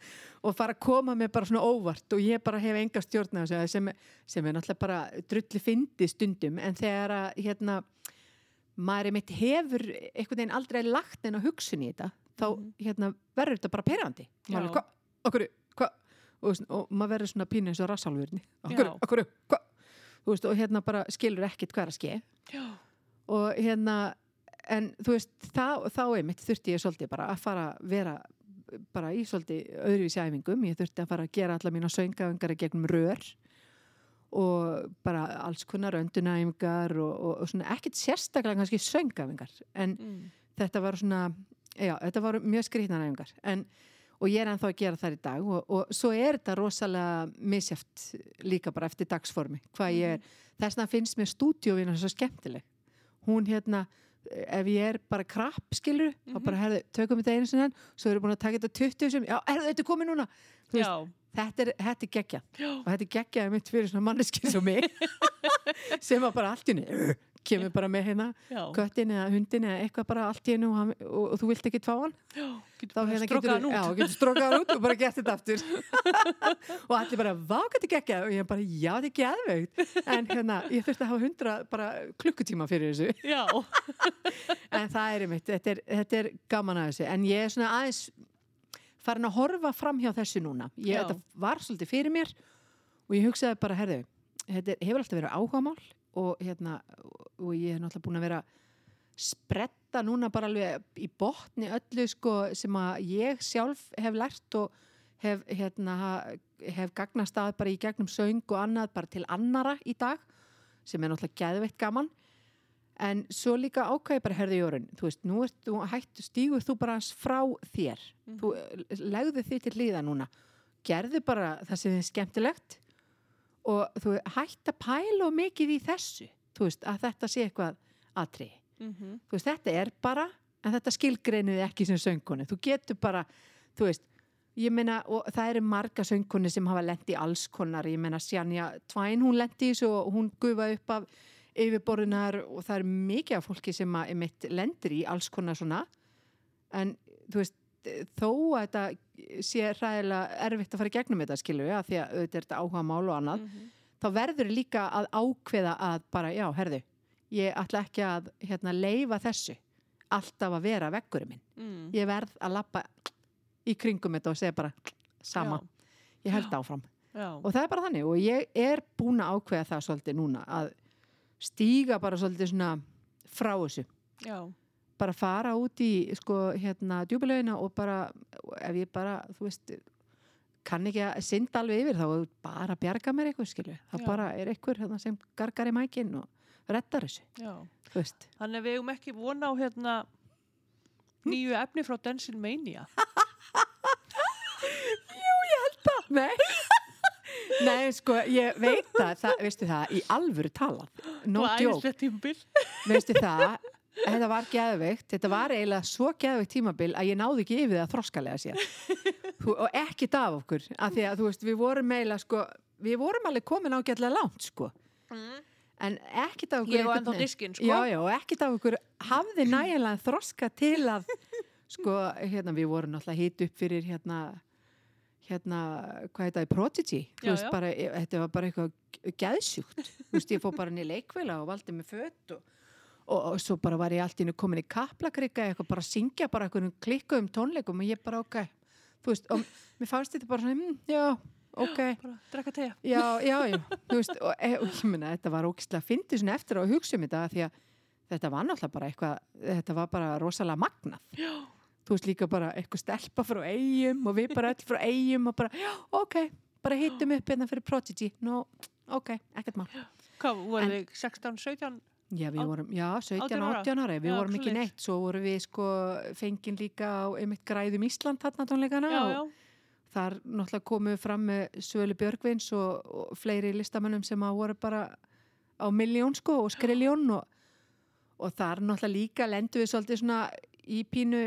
og fara að koma með bara svona óvart og ég bara hef enga stjórn á þessu sem, sem er náttúrulega bara drulli fyndi stundum. En þegar að hérna maður er mitt hefur einhvern veginn aldrei lagt en að hugsun í þetta þá hérna verður þetta bara perandi maður er hvað, okkur, hvað og, og maður verður svona pínu eins og rassálfurni. Okkur, okkur, hvað veist, og hérna bara skilur ekkit hver að ske. Já, og hérna en þú veist, þá, þá einmitt þurfti ég svolítið bara að fara að vera bara í svolítið öðruvísi æfingum. Ég þurfti að fara að gera alla mína söngaöngar gegnum rör og bara alls konar öndunæfingar og, og, og svona ekkert sérstaklega kannski söngaöngar en mm. þetta var svona já, þetta var mjög skrýtnaræfingar en og ég er ennþá að gera það í dag og, og svo er þetta rosalega misjæft líka bara eftir dagsformi hvað ég er, þess vegna finnst mér stúdíóvina svo skemmtileg. Hún hérna, ef ég er bara krapp skilur, þá bara herðu, tökum við þetta einu sinni enn, svo erum við búin að taka þetta 20 sem, já, herðu, þetta er komið núna veist, þetta er, er geggja. Já, og þetta er geggjaði mitt fyrir svona manneski sem mig sem var bara allt í henni kemur bara með hérna köttin eða hundin eða eitthvað bara allt í hennu og, hann- og, og þú vilt ekki fá hann. Já, getur bara hérna strókað hann já, út. getur strókað hann út og bara gert þetta aftur. Og allir bara, þetta er geggjað og ég bara, já, þetta er geðveikt en hérna, ég þurfti að hafa hundra bara klukkutíma fyrir þessu. En það er einmitt, þetta er, þetta er gaman að þessu. En ég er svona aðeins farin að horfa fram hjá þessu núna. Ég, þetta var svolítið fyrir mér og ég hugsaði bara, herðu þetta hefur alltaf verið áhugamál og, hérna, og ég hef náttúrulega búin að vera spretta núna bara alveg í botni öllu sko, sem að ég sjálf hef lært og hef, hérna, hef gagnast að bara í gegnum söng og annað bara til annara í dag sem er náttúrulega geðveitt gaman en svo líka ákvæði bara herði jórun, þú veist, nú ert þú hættu stígur þú bara frá þér. Þú eh, legðu þið til líða núna. Gerðu bara það sem þið er skemmtilegt og þú hætt að pæla of mikið í þessu. Þú veist, að þetta sé eitthvað atrið mhm, þú veist, þetta er bara en þetta skilgreiniði ekki sem söngkonu. Þú getur bara, þú veist ég meina, og það eru marga söngkonu sem hafa lent í alls konar, ég meina Sjanja Tvæn, hún lendi í þessu og hún gufaði upp af yfirborðunar og það er mikið af fólki sem að emitt lendir í alls konar svona. En þú veist, þó að þetta sé ræðilega erfitt að fara í gegnum þetta við, að því að auðvitað er þetta áhuga mál og annað mhm, þá verður líka að ákveða að bara, já, herðu, ég ætla ekki að hérna, leifa þessu. Alltaf að vera veggurinn minn. Mm. ég verð að lappa í kringum þetta og segja bara sama, ég held áfram. Já, og það er bara þannig. Og ég er búin að ákveða það svolítið núna að stíga bara svolítið svona frá þessu. Já, bara fara út í sko hérna djúbilegina og bara ef ég bara, þú veist kann ekki að synda alveg yfir þá bara að bjarga mér eitthvað skilju það Já. bara er eitthvað hérna, sem gargar í mækin og reddar þessu, Þannig að við eigum ekki vona á hérna nýju efni frá Dancing Mania. Nei. Nei, sko, ég veit það, það veistu það, í alvöru talað no Og joke, veistu það þetta var geðveikt, þetta var eiginlega svo geðveikt tímabil að ég náði ekki yfir það þroskalega sér Þú- og ekki af okkur, af því að þú veist við vorum eiginlega sko, við vorum alveg komin ágætlega langt sko. En ekkit af okkur Ég var ennþá diskinn, sko. já, já, og ekkit af okkur hafði nægilega þroska til að sko, hérna, við vorum náttúrulega hit upp fyrir hérna hérna, hvað heitaði, Prodigy? Þú Já, veist, bara, e, þetta var bara eitthvað geðsjúkt, þú veist, ég fór bara niður leikvila og valdi mig fött og, og, og svo bara var ég allt í hennu komin í kaplakrika eitthvað bara að syngja bara eitthvað klikkuðum tónleikum og ég bara, ok. Þú veist, og mér fannst þetta bara svona, mm, já, ok. Bara drekka tegja. já, já, já, þú veist og, e, og ég meina, þetta var ógislega fyndið svona eftir að hugsa um þetta því að þetta var náttúrulega bara eitthvað, þetta var bara rosalega magnað. Já. Þú veist líka bara eitthvað stelpa frá eigum og við bara öll frá eigum og bara, já, ok bara hittum upp hérna fyrir Prodigy no, ok, ekkert mál Hvað, voru En- þið 16, 17? já, við vorum, já, 17, 18 ára? 18 ára við Já, vorum ekki neitt, svo vorum við sko fengin líka á einmitt græðum Ísland þarna tónleikana Já, og já. þar náttúrulega komu fram með Svölu Björgvins og, og fleiri listamönnum sem að voru bara á miljón sko og skriljón og, og þar náttúrulega líka lendu við svolítið svona í pínu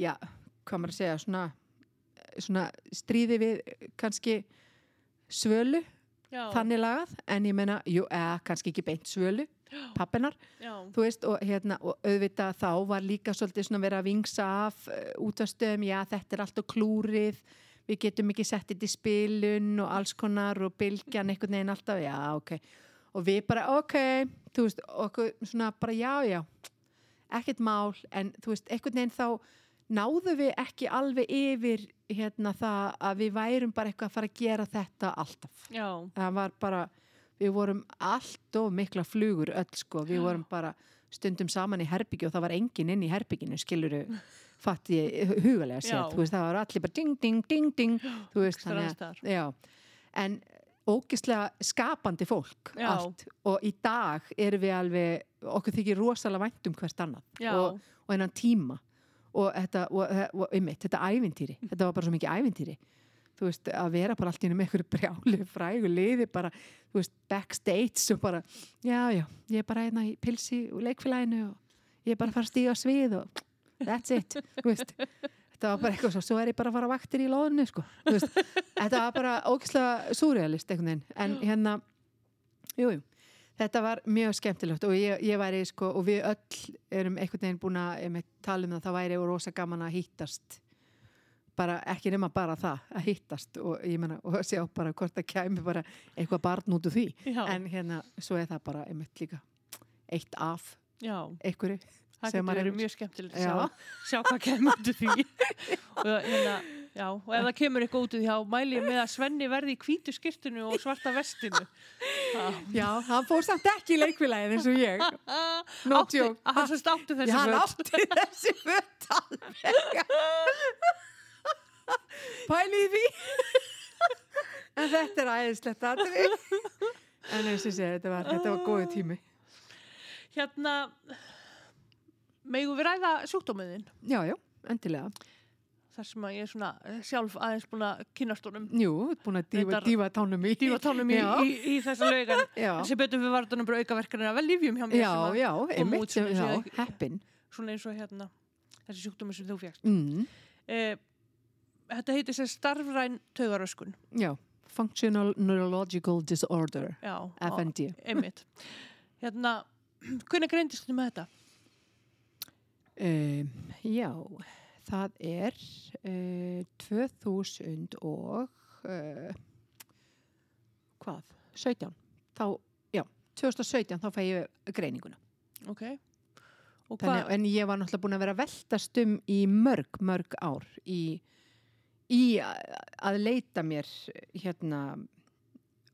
já, hvað maður að segja svona, svona stríði við kannski svölu, Já, þannig lagað en ég meina, jú, eða kannski ekki beint svölu pappinar, þú veist og, hérna, og auðvitað þá var líka svolítið svona verið að vingsa af uh, útastöðum, já þetta er allt og klúrið við getum ekki sett þetta í spilun og alls konar og bylgjan einhvern veginn alltaf, já ok. Og við bara ok, þú veist okkur svona bara já já ekkert mál, en þú veist einhvern veginn þá náðu við ekki alveg yfir hérna það að við værum bara eitthvað að fara að gera þetta alltaf. Já, það var bara, við vorum allt og mikla flugur öll sko, við Já. vorum bara stundum saman í herbyggi og það var enginn inn í herbygginu, skiluru fatt ég hugalega sér, þú veist það var allir bara ding, ding, ding, ding. Þú veist, þannig að, já. En ógislega skapandi fólk Já. allt, og í dag erum við alveg, okkur þykir rosalega vænt um hvert annað. Já, og, og einan tíma og þetta, einmitt, þetta ævintýri þetta var bara svo mikið ævintýri. Þú veist, að vera bara allt í henni með einhverju brjáli frægu liði bara, þú veist, backstage og bara, já, já ég er bara einna í pilsi og leikfélaginu og ég er bara að fara að stíga á svið og that's it, þú veist. Þetta var bara eitthvað svo, svo er ég bara að fara vaktir í loðinu sko, þú veist, þetta var bara ógislega súrealist einhvern veginn, en hérna jú, jú Þetta var mjög skemmtilegt og ég, ég væri sko og við öll erum einhvern veginn búin að tala um það, það væri rosa gaman að hýttast bara ekki nema bara það að hýttast og ég menna og sjá bara hvort það kæmi bara eitthvað barn út úr því já, en hérna svo er það bara einmitt líka eitt af já. einhverju Það getur verið er- mjög skemmtilegt að Já. sjá, sjá hvað kemur út úr því. og, hérna, já, og ef það kemur eitthvað út úr því, þá mæli ég með að Svenni verði í hvítu skirtinu og svarta vestinu. Já, hann fór samt ekki í leikfélagið eins og ég. No átti, joke. Hann sem státti þessi Já, hann átti þessi föt alveg. Pæli í því. En þetta er æðislegt aðri En eins og segja, þetta var, þetta var góðu tími. Hérna, megum við ræða sjúkdómiðin? Já, já, endilega Þar sem að ég er svona eh, sjálf aðeins búin að kynast honum Jú, búin að dífa, dífa tánum í dífatánum í, Já. í, í þessu laugan. Já, sem betur við varðunum bara aukaverkanir að vel lífjum hjá mér já, sem já, út einmitt sem já, sé ekki- heppin svona eins og hérna þessi sjúkdómi sem þú fjagst. mm, Eh, þetta heitir sér starfræn taugaröskun. Já, Functional Neurological Disorder Já, FND á- einmitt. Hérna, hvernig greindist þið með þetta? um, Já, það er uh, 2000 og uh, hvað? 17 þá, já, 2017 þá fæ ég greininguna. Ok. Þannig, en ég var náttúrulega búin að vera að veltast um í mörg, mörg ár í, í að leita mér hérna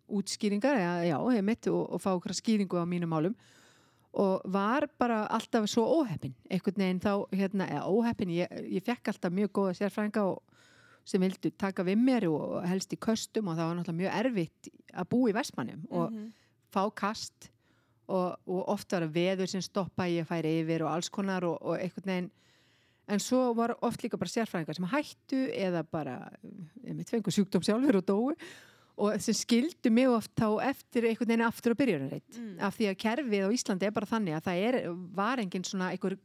útskýringar, eða, já, ég mitt og, og fá okkur skýringu á mínum málum og var bara alltaf svo óheppin einhvern veginn þá, hérna, eða óheppin ég, ég fekk alltaf mjög góða sérfrænga og, sem vildu taka við mér og helst í köstum og það var náttúrulega mjög erfitt að búa í Vestmannum og Mhm. fá kast og, og oft var veður sem stoppa ég færi yfir og alls konar og, og einhvern veginn en svo var oft líka bara sérfræðingar sem hættu eða bara með tvengu sjúkdóm sjálfur og dói og sem skildu mig oft þá eftir einhvern veginn aftur á byrjunarreitt Mm. af því að kerfið á Íslandi er bara þannig að það er, var engin svona einhver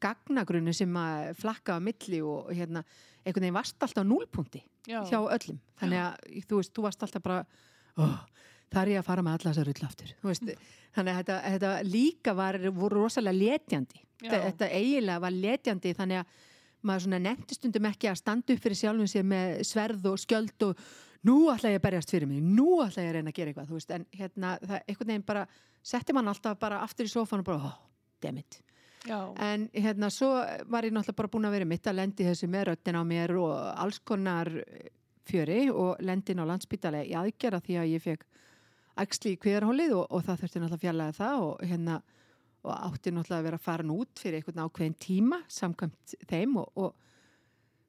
gagnagrunni sem að flakka á milli og hérna einhvern veginn varst alltaf núlpunkti já. hjá öllum þannig að þú veist, þú varst alltaf bara oh, það er ég að fara með alla þessar rull aftur veist, þannig að þetta, þetta líka var, voru rosalega letjandi Já. þetta, þetta eiginlega var letjandi þannig að maður svona nefndi stundum ekki að standa upp fyrir sjálfum sér með sverð og skjöld og nú ætla ég að berjast fyrir mig, nú ætla ég að reyna að gera eitthvað, þú veist, en hérna það einhvern veginn bara, setti mann alltaf bara aftur í sófan og bara, oh, dammit Já. en hérna svo var ég náttúrulega bara búin að vera mitt að lendi þessu með röttin á mér og alls konar fjöri og lendin á landsbytalega í aðgerða því að ég fekk axli í kviðarhólið og, og það þurfti náttúrulega fjarlæga það og hérna og átti náttúrulega að vera farin út fyrir einhvern ákveðin tíma samkvæmt þeim og, og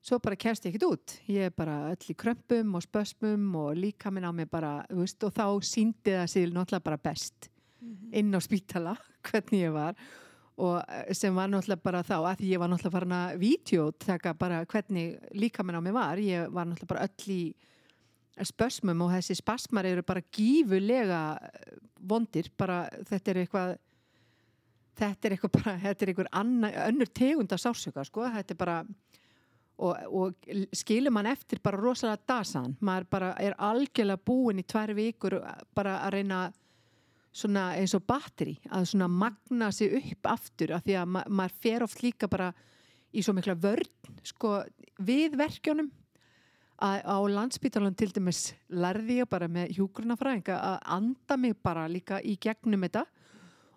svo bara kemst ég ekkert út. Ég er bara öll í krömpum og spösmum og líka minn á mig bara veist, og þá síndi það sér náttúrulega bara best Mhm. inn á spítala hvernig ég var. Og eh, sem var náttúrulega bara þá að ég var náttúrulega farin að vídeotaka bara hvernig líka minn á mig var. Ég var náttúrulega bara öll í spösmum og þessi spasmar eru bara gífulega eh, vondir. Bara þetta er eitthvað þetta er eitthvað bara, þetta er eitthvað anna, önnur tegund af sársöka sko, þetta er bara og, og skilur mann eftir bara rosalega dasan, maður bara er algjörlega búin í tvær vikur bara að reyna svona eins og batteri, að svona magna sig upp aftur, af því að ma maður fer oft líka bara í svo mikla vörn sko við verkjónum að á landsbytalan til dæmis lærði ég bara með hjúgrunafræðinga að anda mig bara líka í gegnum þetta.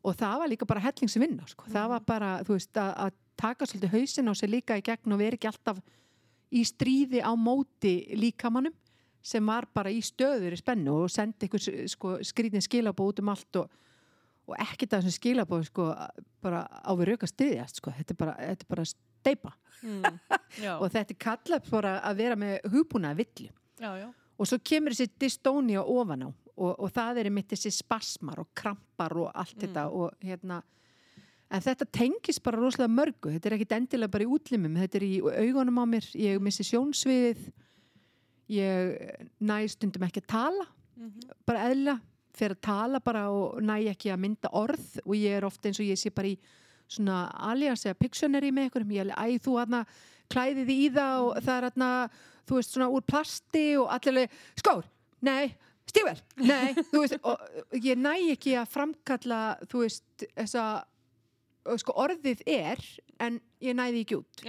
Og það var líka bara hellingsvinna sko. það var bara, þú veist, að, að taka svolítið hausin á sig líka í gegn og vera ekki alltaf í stríði á móti líkamannum sem var bara í stöður í spennu og sendi ykkur sko, skrýtin skilabóð út um allt og, og ekkert að þessum skilabóð sko, bara á við rauka stiðjast sko. þetta, er bara, þetta er bara steipa Mm. Og þetta er kallað bara að vera með hugbúnaða villu já, já. og svo kemur þessi dystónia ofan á og, og það er mitt þessi spasmar og krampar og allt þetta og hérna en þetta tengis bara rosalega mörgu. Þetta er ekkit endilega bara í útlimum. Þetta er í augunum á mér, ég missi sjónsviðið. Ég næ stundum ekki að tala. Mhm. bara eðla, fer að tala bara og næ ekki að mynda orð. Og ég er ofta eins og ég sé bara í svona alias eða pictionary með einhverjum. Ég er æ, þú aðna klæðið í það og það er aðna, þú veist, svona úr plasti. Og allir, skór, nei stífvel, nei, þú veist og ég næ ekki að framkalla þú veist, þessa sko orðið er, en ég næði ekki út.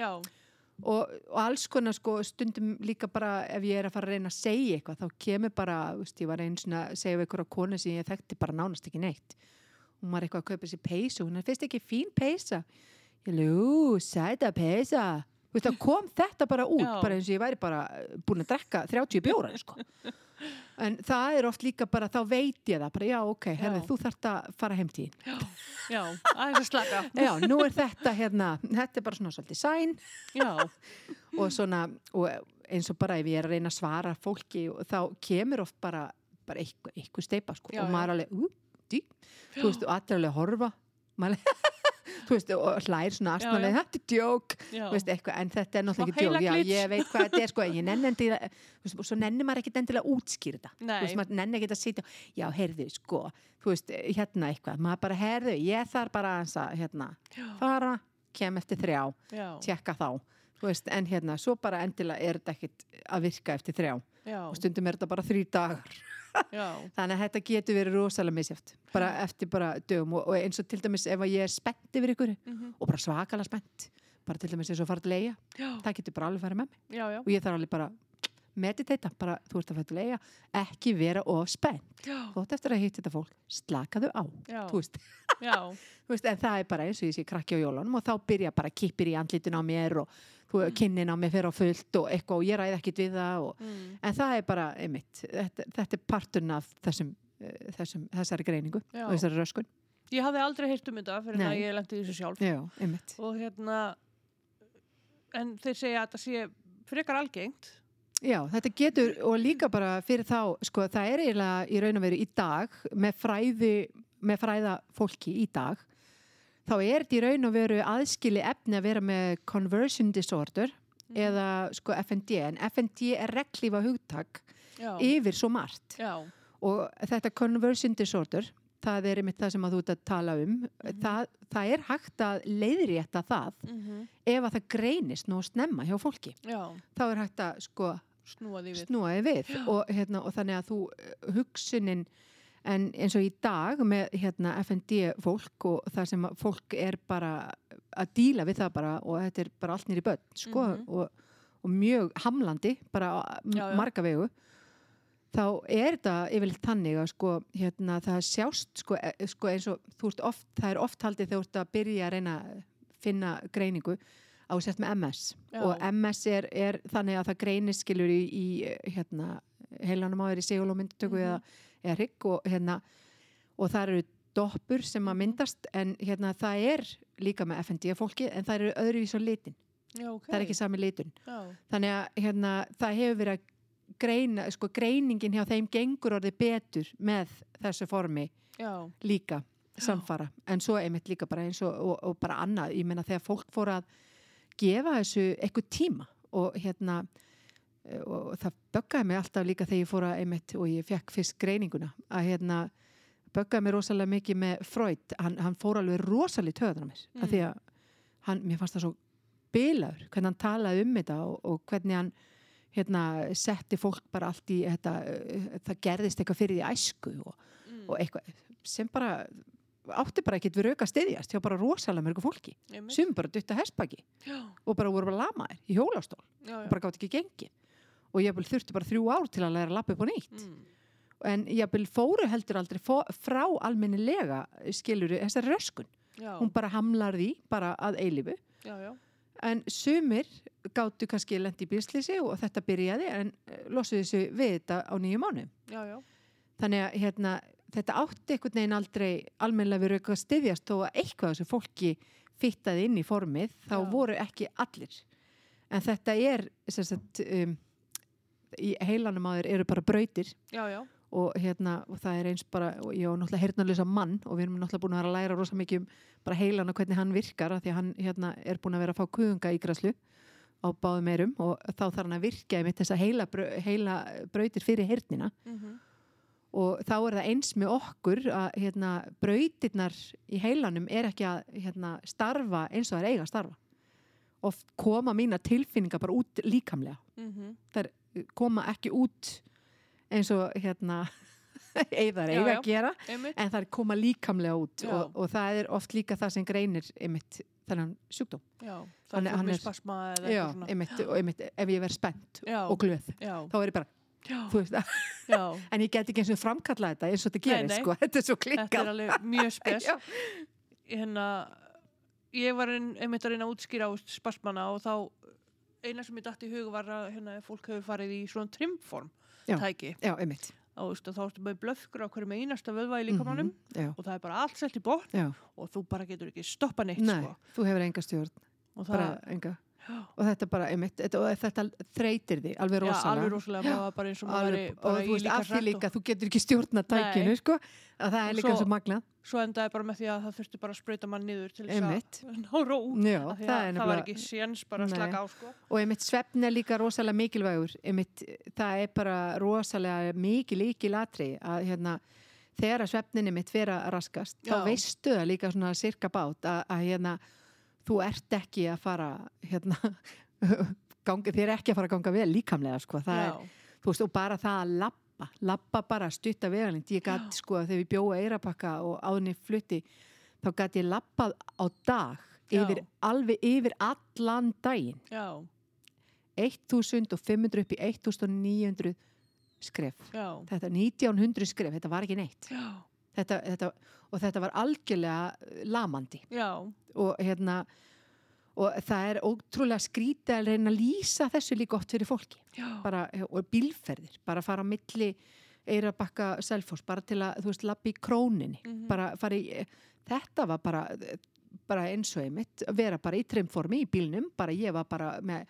Og, og alls konar sko stundum líka bara ef ég er að fara að reyna að segja eitthvað þá kemur bara, veist, ég var einu svona að segja við einhverja konu sem ég þekkti bara nánast ekki neitt. Hún var eitthvað að kaupa sér peysu hún er fyrst ekki fín peysa? Ég lú, sæta peysa. Þá kom þetta bara út Já. bara eins og ég væri bara búin að drekka 30 bjóra, sko en það er oft líka bara, þá veit ég það bara, já, ok, herði, Já. þú þarft að fara heim til þín Já. Aðeins að slaka. já, nú er þetta hérna, þetta er bara svona svolítið sæn Já. og svona og eins og bara ef ég er að reyna að svara fólki þá kemur oft bara, bara eitthvað, eitthvað steipa sko, Já, og já. maður er alveg dí, þú veist, og allir alveg horfa maður, þú veist, og hlær svona já. þetta er djók veist, eitthvað, en þetta er náttúrulega ekki djók já, ég veit hvað þetta er, sko, en ég nenni endilega veist, og svo nenni maður ekkit endilega veist, maður nenni ekkit að sitja já, heyrðu, sko, þú veist, hérna eitthvað. Maður bara, heyrðu, ég þarf bara að hérna, fara, kem eftir þrjá Já. tjekka þá. Veist, en hérna, svo bara endilega er þetta ekkit að virka eftir þrjá. Já. og stundum er þetta bara þrý dagar. Þannig að þetta getur verið rosalega misjátt bara eftir bara dögum og, og eins og til dæmis ef ég er spennt yfir ykkur Mhm. og bara svakalega spennt bara til dæmis eins og fara að leia Já. það getur bara alveg farið með mig Já. Já. og ég þarf alveg bara meditata, bara þú ert að fættu lega ekki vera of spennt átt eftir að hitta þetta fólk, slakaðu á þú veist, þú veist, en það er bara eins og ég sé krakki á jólunum og þá byrja bara kippir í andlitin á mér og þú, Mm. kinnin á mér fer á fullt og eitthvað og ég ræði ekkit við það og, mm, en það er bara, einmitt þetta, þetta er parturinn af þessum, eh, þessum þessari greiningu Já. og þessari röskun. Ég hafði aldrei heyrt um þetta fyrir að ég lendi þessu sjálf. Já, einmitt. Og hérna en þeir segja að þetta sé frekar algengt. Já, þetta getur og líka bara fyrir þá, sko, það er eiginlega í raun og veru í dag með fræði, með fræða fólki í dag, þá er þetta í raun og veru aðskili efni að vera með conversion disorder Mhm. eða sko FND, en FND er reglífa hugtak Já, yfir svo margt. Já, og þetta conversion disorder, það er einmitt það sem að þú ert að tala um, það, það er hægt að leiðrétta það mm ef að það greinist nú snemma hjá fólki. já. Þá er hægt að sko snúa því við. snúaði við og, hérna, og þannig að þú eh, hugsunin en eins og í dag með hérna, FND fólk og það sem fólk er bara að díla við það bara og þetta er bara allt nýri börn sko, Mhm. og, og mjög hamlandi bara Já, já. marga vegu þá er þetta yfirleitt tannig að sko, hérna, það sjást sko, e- sko, eins og þú ert oft, það er oft haldið þegar þú ert að byrja að reyna að finna greiningu á sért með MS Já. og MS er, er þannig að það greinist skilur í, í hérna, heilanum á þeir í segulómyndutöku Mhm. eða, eða hrygg og, hérna, og það eru doppur sem að myndast en hérna, það er líka með FND fólki en það eru öðruvís á litin. Já, ok. Það er ekki sami litun Já, þannig að hérna, það hefur verið að greina, sko greiningin hjá þeim gengur orðið betur með þessu formi já, líka samfara, en svo einmitt líka bara eins og, og, og bara annað, ég meina þegar fólk fór að gefa þessu eitthvað tíma og hérna og, og það böggaði mig alltaf líka þegar ég fór að einmitt og ég fekk fyrst greininguna að hérna böggaði mig rosalega mikið með Freud, hann, hann fór alveg rosalega töðan á mér, Mm. af því að hann, mér fannst það svo bilaður hvernig hann talaði um þetta og, og hvernig hann hérna setti fólk bara allt í þetta, eh, það gerðist eitthvað fyrir því æsku og mm, og eitthvað sem bara átti bara ekkert við rauka stiðjast hjá bara rosalega mörgu fólki. Sem bara dutta hespaki og bara voru bara lamaðir í hjólastól bara gátt ekki gengið og ég þurfti bara þrjú ár til að læra að lappa upp á nýtt. Mm, en ég fóru heldur aldrei frá almennilega skilur þessari röskun. Já, hún bara hamlar því bara að eilifu já, já, en sumir gáttu kannski lendi í bílslýsi og þetta byrjaði en eh, losuðu sig við þetta á nýju mánu já, já, þannig að hérna, þetta átti einhvern veginn aldrei almennilega verið eitthvað að styðjast. Þó að eitthvað þessu fólki fittaði inn í formið þá voru ekki allir. En þetta er sem sagt, um, í heilanum á þér eru bara brautir. Já, já, og, hérna, og það er eins bara og ég á náttúrulega heyrnarlösa mann og við erum náttúrulega búin að vera að læra rosa mikið um bara heilan og hvernig hann virkar því að hann hérna, er búin að vera að fá kuðunga í græslu á báðum eirum og þá þarf hann að virka einmitt þessa heila, brau- heila brautir fyrir heyrnina. Mhm, og þá er það eins með okkur að hérna, brautirnar í heilanum er ekki að hérna, starfa eins og það er eiga að starfa. Oft koma mína tilfinningar bara út líkamlega. Mhm, þær koma ekki út eins og hérna Já, eiga já. að gera einmitt, en þær koma líkamlega út og, og það er oft líka það sem greinir einmitt þennan sjúkdóm. Já, það er hann er- spasma eða já, eitthvað svona. einmitt, og einmitt, ef ég verð spennt Já, og glöð þá er ég bara, en ég get ekki eins og framkalla þetta eins og þetta Nei, gerir nei. sko, þetta er svo þetta klikkað er alveg mjög spes. Hérna, ég var ein, einmitt að reyna að útskýra á spasmana og þá eina sem ég dætt í hug var að hérna, fólk hefur farið í svona trimform Já. tæki. Já, einmitt. Á, veist, og þá ertu með blöfkur á hverju með einasta vöðva í líkamannum Mhm, já, og það er bara allt selt í já, og þú bara getur ekki stoppa neitt nei, sko. þú hefur enga stjórn og bara enga og þetta bara, einmitt, þetta, þetta þreytir því alveg já, rosalega. alveg rosalega. Væri Alveg, og þú veist, af því líka, þú getur ekki stjórna tækinu, sko, að það er líka svo- svo magnað, svo endaði bara með því að það þurfti bara að sprauta mann niður til þess að ná ró já, það að það var ekki séns bara að slaka á sko. og einmitt svefn er líka rosalega mikilvægur. Einmitt, það er bara rosalega mikil líkil atri að hérna þegar að svefninni mitt fer að raskast þá Já. veistu það líka svona sirka bát að, að hérna þú ert ekki að fara hérna gangi, þér er ekki að fara að ganga vel líkamlega sko, er, þú veist, og bara það að lappa, lappa bara stutta veganind, ég gæti sko þegar við bjóða eirapakka og áðinni flutti þá gæti ég lappað á dag yfir, alveg yfir allan daginn Já, 1500 upp í 1900 skref. Já. Þetta 1900 skref, þetta var ekki neitt. Já. Þetta, þetta, og þetta var algjörlega eh, lamandi. Og hérna og það er ótrúlega skrítið að reyna að lýsa þessu líka oft fyrir fólki. Bara, og bílferðir, bara fara á milli Eirabakka Selfoss, bara til að þú veist, lappi í króninni. Mhm. bara fara í, þetta var bara bara eins og einmitt, vera bara í trimformi í bílnum, bara ég var bara með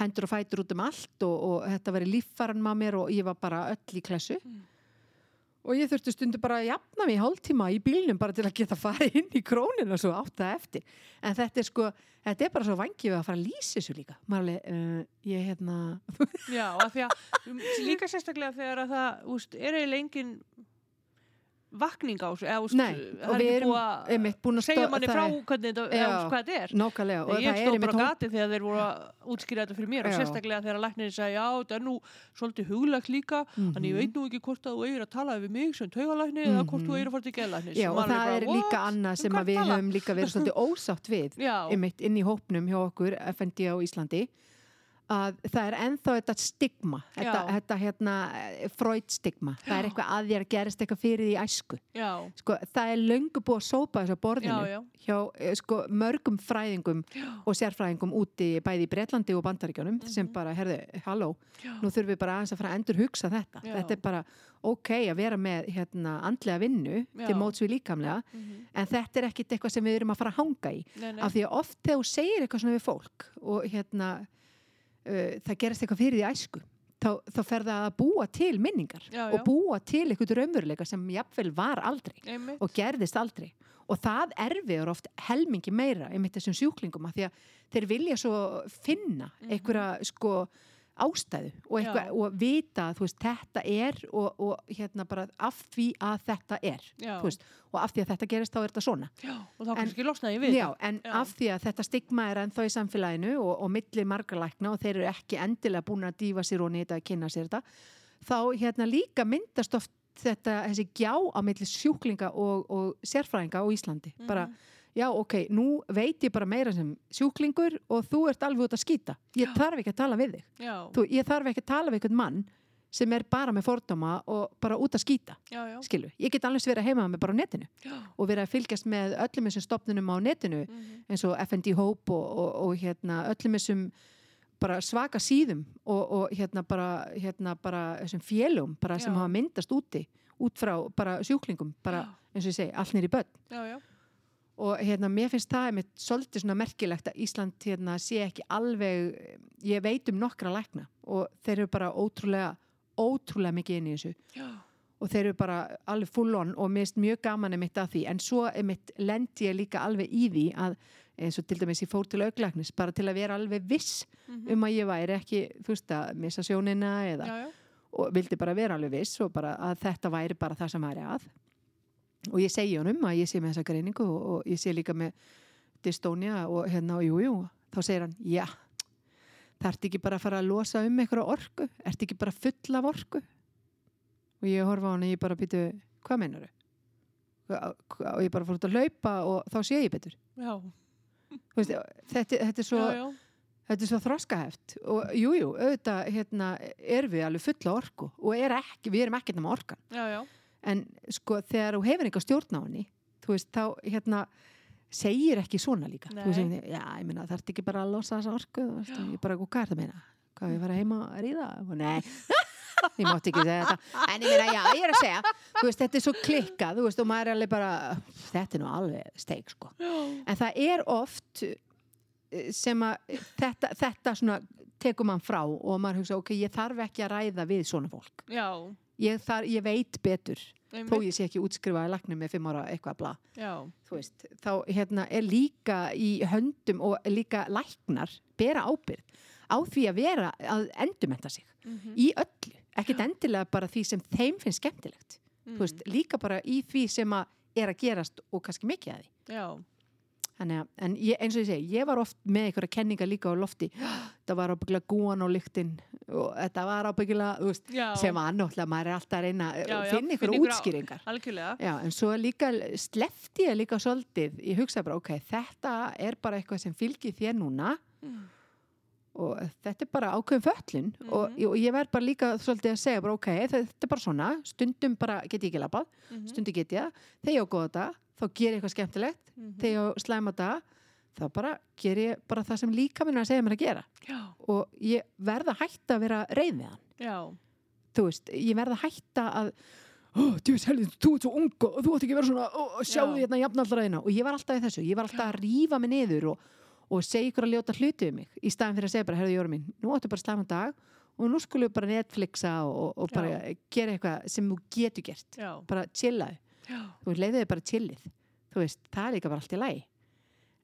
hendur og fætur út um allt og, og þetta var í líffaran maður og ég var bara öll í klessu. Mm. Og ég þurfti stundu bara að jafna mig í hálftíma í bílnum bara til að geta farið inn í krónina svo átt það eftir. En þetta er sko, þetta er bara svo vangið að fara að lýsa þessu líka. Alveg, uh, ég hérna Já, af því að líka sérstaklega þegar að það úst, er eiginlega engin vakning á þessu, og við erum einmitt búin að segja manni frá er- hvernig þetta, Já. hvað er. nákvæmlega og ég stóð bara gati þegar þeir voru að útskýra þetta fyrir mér og Já. sérstaklega þegar að læknirinn sagði já, þetta er nú svolítið huglegt líka Mhm. þannig ég veit nú ekki hvort að þú eigir að tala við mig sem taugalækni eða hvort Mhm. þú eigir að fara til geðlæknis Já, og það er líka annað sem við höfum líka verið svolítið ósátt við inn í hópnum hjá okkur FND á Íslandi að það er ennþá þetta stigma þetta, þetta hérna Freud stigma, það er eitthvað að þér gerist eitthvað fyrir því æsku. Sko, það er löngu búið að sópa þessu borðinu já, já, hjá eh, sko, mörgum fræðingum já, og sérfræðingum úti bæði í Bretlandi og Bandaríkjónum sem Mhm. bara, herðu, halló nú þurfum við bara aðeins að fara að endur hugsa þetta þetta er bara ok að vera með hérna, andlega vinnu til móts við líkamlega mhm, en þetta er ekkit eitthvað sem við erum að fara að hanga í. Nei, nei, af því að oft þegar þú segir eitthvað uh, það gerast eitthvað fyrir því æsku þá, þá fer það að búa til minningar Já, og já. búa til eitthvað raunveruleika sem jafnvel var aldrei einmitt, og gerðist aldrei og það erfiður oft helmingi meira einmitt þessum sjúklingum af því að þeir vilja svo finna Mhm. einhverja sko ástæðu og, eitthvað, Já. og vita að þetta er og, og hérna bara af því að þetta er veist, og af því að þetta gerist þá er þetta svona já, og þá kannski losnaði við Já, en Já. af því að þetta stigma er ennþá í samfélaginu og, og milli margra lækna og þeir eru ekki endilega búin að dífa sér og nýta að kynna sér þetta þá hérna líka myndast oft þetta, þessi gjá á milli sjúklinga og, og sérfræðinga á Íslandi Mhm. bara, já ok, nú veit ég bara meira sem sjúklingur og þú ert alveg út að skýta ég Já. þarf ekki að tala við þig. Þú, ég þarf ekki að tala við einhvern mann sem er bara með fordóma og bara út að skýta já, já, skilu, ég get alveg verið heima með bara á netinu já, og verið að fylgjast með öllum þessum stopnunum á netinu mhm, eins og FND Hope og, og, og hérna, öllum þessum bara svaka síðum og, og hérna bara, hérna bara þessum félum sem hafa myndast úti út frá bara sjúklingum bara eins og ég segi, allt nýri börn. Já, já, og hérna mér finnst það einmitt svolítið svona merkilegt að Ísland hérna sé ekki alveg ég veit um nokkra lækna og þeir eru bara ótrúlega ótrúlega mikið inn í þessu. Já, og þeir eru bara alveg full on og mér finnst mjög gaman einmitt að því. En svo einmitt lendi ég líka alveg í því að eins og til dæmis ég fór til auglæknis bara til að vera alveg viss mhm, um að ég væri ekki, þú veist að missa sjónina eða, já, já, og vildi bara vera alveg viss og bara að þetta væri bara það sem væri að og ég segi honum að ég sé með þessa greiningu og, og ég sé líka með dystonia og hérna og jújú, jú, þá segir hann já, það ert ekki bara að fara að losa um einhverja orku, ert ekki bara full af orku? Og ég horfa á hann og ég bara býtu, hvað meinar og ég bara fór út að hlaupa og þá sé ég betur. Veist, þetta, þetta er svo já, já, Þetta er svo þroskaheft. Og jújú, jú, auðvitað hérna, er við alveg fulla orku og er ekki, við erum ekkert nema orkan. Já, en sko þegar þú hefur eitthvað stjórn á henni þú veist, þá hérna segir ekki svona líka. Veist, já, ég meina, það ert ekki bara að losa þessa orku veist, ég bara, hvað er það að meina? Hvað, ég fara heima að ríða? Og nei, ég mátti ekki segja þetta. En ég meina, já, ég er að segja veist, þetta er svo klikkað, veist, og maður er alveg bara þetta er nú alveg steik, sko. En það er oft eh, sem að þetta, þetta svona tekur mann frá og maður hugsa ok, ég þarf ekki að ræða við svona fólk. Já, ég, þar, ég veit betur þó einmitt, ég sé ekki útskrifaði lagnum með fimm ára eitthvað þú veist, þá hérna er líka í höndum og líka læknar bera ábyrð á því að vera að endumenta sig mhm, í öllu, ekkert endilega bara því sem þeim finnst skemmtilegt. Mhm, þú veist, líka bara í því sem að er að gerast og kannski mikið að því. Já, Þannig að, en ég, eins og ég segi, ég var oft með einhverja kenninga líka á lofti það var ábyggilega gúan og lyktin og þetta var ábyggilega, þú veist, já, sem að annáttúrulega maður er alltaf að reyna að finna einhverja útskýringar. algjörlega, Já, en svo líka slefti ég líka svolítið, ég hugsaði bara, ok, þetta er bara eitthvað sem fylgir þér núna mm, og þetta er bara ákveðin föllin og, Mhm. og ég verð bara líka svolítið að segja bara ok, þetta er bara svona stundum bara get ég ekki labbað, Mhm. stundum get ég það. Þá ger ég eitthvað skemmtilegt. Mhm. þegar ég slæma dag þá bara ger ég bara það sem líka minn að segja mér að gera. Já, og ég verð að hætta að vera reið við hann. Já, þú veist, ég verð að hætta að oh, djúvis helvið, þú ert svo ung og þú ætti ekki að vera svona, oh, sjáðu Já. hérna jafnaldræðina og ég var alltaf í þessu, ég var alltaf að rífa mig niður og, og segja ykkur að ljóta hluti við mig. Í staðin fyrir að segja bara, herðu Jóra mín nú áttu bara slæma dag og nú skulum við bara Netflixa og, og bara gera eitthvað sem þú getur gert. Já, bara chillaðu, þú leiðu þig bara chillið. Þú veist, það er líka bara allt í lagi.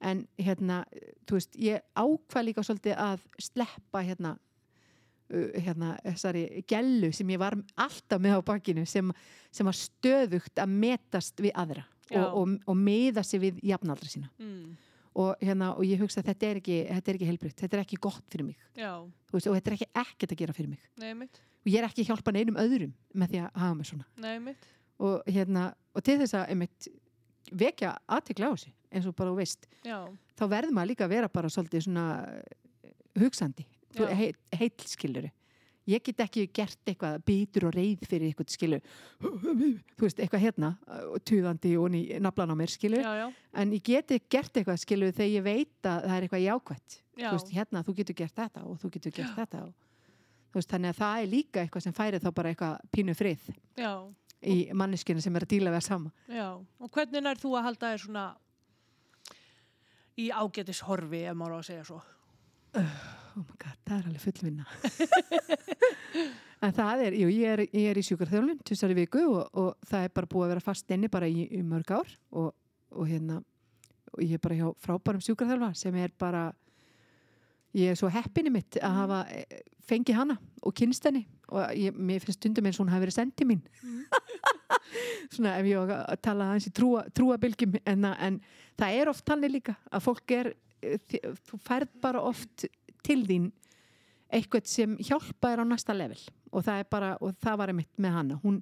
En hérna, þú veist ég ákvað líka svolítið að sleppa hérna uh, hérna, þessari gellu sem ég var alltaf með á bakinu sem, sem var stöðugt að metast við aðra og, og, og meða sig við jafnaldra sína. Mm, og, hérna, og ég hugsa að þetta er ekki, þetta er ekki heilbrygt, þetta er ekki gott fyrir mig. Veist, og þetta er ekki ekkert að gera fyrir mig. Nei og ég er ekki að hjálpa neinum öðrum með því að hafa mig svona. Nei og, hérna, og til þess að einmitt, vekja aðtekla á þessu eins og bara þú veist já, þá verður maður líka að vera bara svolítið svona eh, hugsandi. Já. he, heill skiluru ég get ekki gert eitthvað bítur og reyð fyrir eitthvað skilur þú veist, eitthvað hérna og tuðandi og ný naflan á mér skilur já, já, en ég geti gert eitthvað skilur þegar ég veit að það er eitthvað jákvætt. Já, þú veist, hérna, þú getur gert þetta og þú getur gert þetta og, þú veist, þannig að það er líka eitthvað sem færi þá bara eitthvað pínu frið. Já, í manneskinu sem er að díla við að sama já, og hvernig nær þú að halda þér svona í ágætis horfi, ef maður á að segja svo? oh my god, það er alveg fullvinna en það er, jú, ég er, ég er í sjúkarþjálun tussari viku og, og það er bara búið að vera fast inni bara í, í mörg ár og, og hérna og ég er bara hjá frábærum sjúkarþjálfa sem er bara ég er svo heppinni mitt að hafa eh, fengið hana og kynst henni og ég, mér finnst stundum eins og hún hafi verið sendið mín. Svona ef ég tala aðeins í trúa, trúabilgjum en, en það er oft þannig líka að fólk er eh, þú færð bara oft til þín eitthvað sem hjálpa þér á næsta level. Og það er bara, og það var einmitt með hana. Hún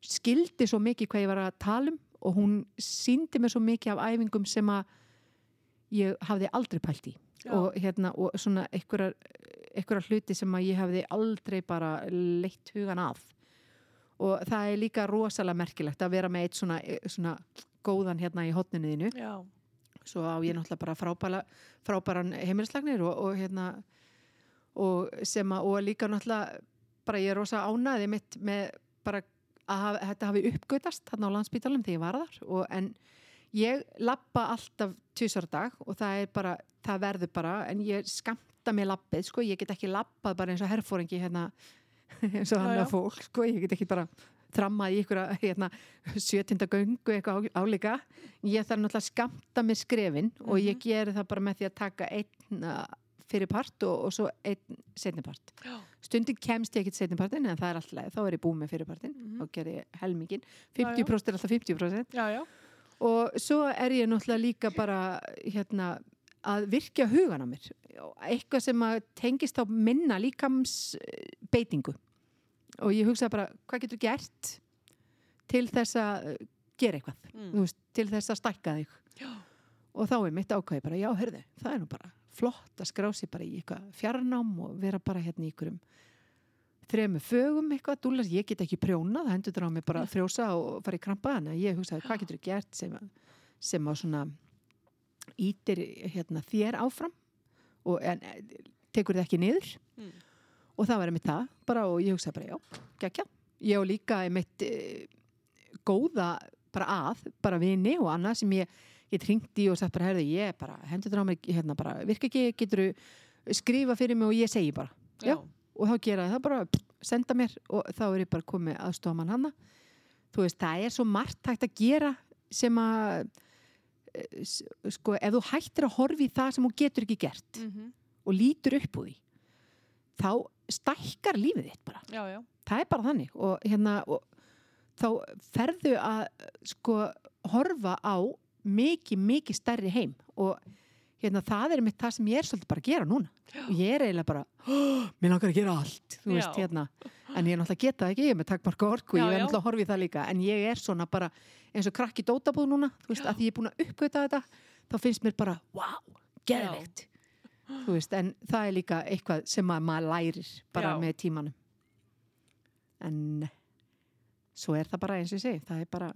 skildi svo mikið hvað ég var að tala um og hún síndi mér svo mikið af æfingum sem að ég hafði aldrei pælt í. Já. og hérna, og svona einhverjar einhverjar hluti sem að ég hafði aldrei bara leitt hugan að. Og það er líka rosalega merkilegt að vera með eitt svona, svona góðan hérna í hotninu þínu. Já, svo á ég náttúrulega bara frábæra, frábæran heimilislagnir og, og hérna og sem að, og líka náttúrulega bara ég er rosa ánaði mitt með bara að hafa, þetta hafi uppgötast þarna á landsbítalum þegar ég var þar. Og en ég lappa alltaf tvisar á dag og það er bara, það verður bara en ég skamta mér lappið sko, ég get ekki lappað bara eins og herfóringi hérna eins og hann að fólk sko, ég get ekki bara þrammað í ykkur hérna, sjötinda göngu eitthvað álíka. Ég þarf náttúrulega að skamta mér skrefin og ég Mhm. geri það bara með því að taka einn uh, fyrir part og, og svo einn setni part. Já, stundin kemst ég ekki til setni partin en það er alltaf þá er ég búið með fyrir partin Mhm. þá ger ég helmingin, Já, já. 50% er alltaf 50% já, já, og svo er ég náttúrulega líka bara hérna að virkja hugan á mér eitthvað sem tengist á minna líkams eh, beitingu og ég hugsaði bara hvað getur gert til þess að eh, gera eitthvað? Mm. veist, til þess að stækka þig. Já, og þá er mitt ákvæði bara, já, hörðu, það er nú bara flott að skrá sig bara í eitthvað fjarnám og vera bara hérna í ykkurum þremu fögum eitthvað, dúlar, ég get ekki prjóna það hendur á mig bara að frjósa og fara í krampa að ég hugsaði, hvað getur gert sem sem að svona ítir hérna, þér áfram og en, tekur þið ekki niður Mm. og það var einmitt það bara og ég hugsaði bara, já, gekkja ég og líka einmitt e, góða bara að, bara vini og annað sem ég get hringt í og sagt bara, herði, ég bara hendur það á mig, hérna bara, virka ekki getur skrifa fyrir mig og ég segi bara já, Já. og þá gera ég það bara pff, senda mér og þá er ég bara komið aðstofamann hanna þú veist, það er svo margt hægt að gera sem að sko, ef þú hættir að horfi í það sem þú getur ekki gert mhm, og lítur upp úr því þá stækkar lífið þitt bara. Já, já, það er bara þannig og hérna og þá ferðu að sko horfa á mikið, mikið stærri heim og hérna það er mitt það sem ég er svolítið bara að gera núna og ég er eiginlega bara, mér langar að gera allt veist Já. hérna, en ég er náttúrulega geta það ekki ég er með takkmarka orku, Já, ég er já. náttúrulega að horfa í það líka en ég er svona bara eins og krakki dótabúð núna, þú veist, Já. að því ég er búin að uppgöta þetta þá finnst mér bara, wow, geðveikt þú veist, en það er líka eitthvað sem að maður lærir bara Já. með tímanum en svo er það bara eins og ég segi, það er bara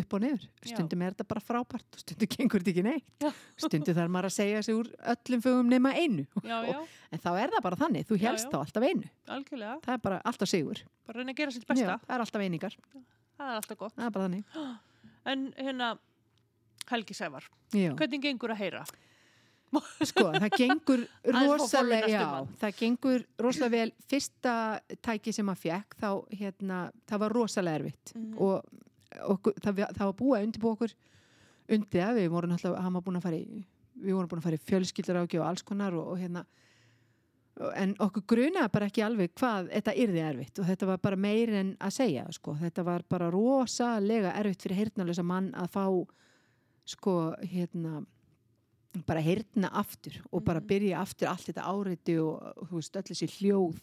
upp og niður, Já. stundum er þetta bara frábært stundum gengur þetta ekki neitt Já. stundum þarf maður að segja sig úr öllum fögum nema einu, Já, já, en þá er það bara þannig þú Já, helst já. þá alltaf einu, algjörlega. það er bara alltaf sigur Bara reyna að gera sitt besta. Já, það er alltaf einingar, Það er alltaf gott. er En hérna, Helgi Sævar, Já. hvernig gengur að heyra? sko, það gengur rosalega, já, það gengur rosalega vel, fyrsta tæki sem maður fekk, þá, hérna, það var rosalega erfitt Mhm. og okkur, það, það var búið að undirbúa okkur undir það, við vorum alltaf, búin að fara í, við vorum búin að fara í fjölskyldur og alls konar og, og hérna, en okkur grunaði bara ekki alveg hvað þetta yrði erfitt og þetta var bara meir en að segja, sko, þetta var bara rosalega erfitt fyrir heyrnalösa mann að fá, sko, hérna, bara heyrna aftur og bara Mhm. byrja aftur allt þetta áreiti og og, þú veist öll þessi hljóð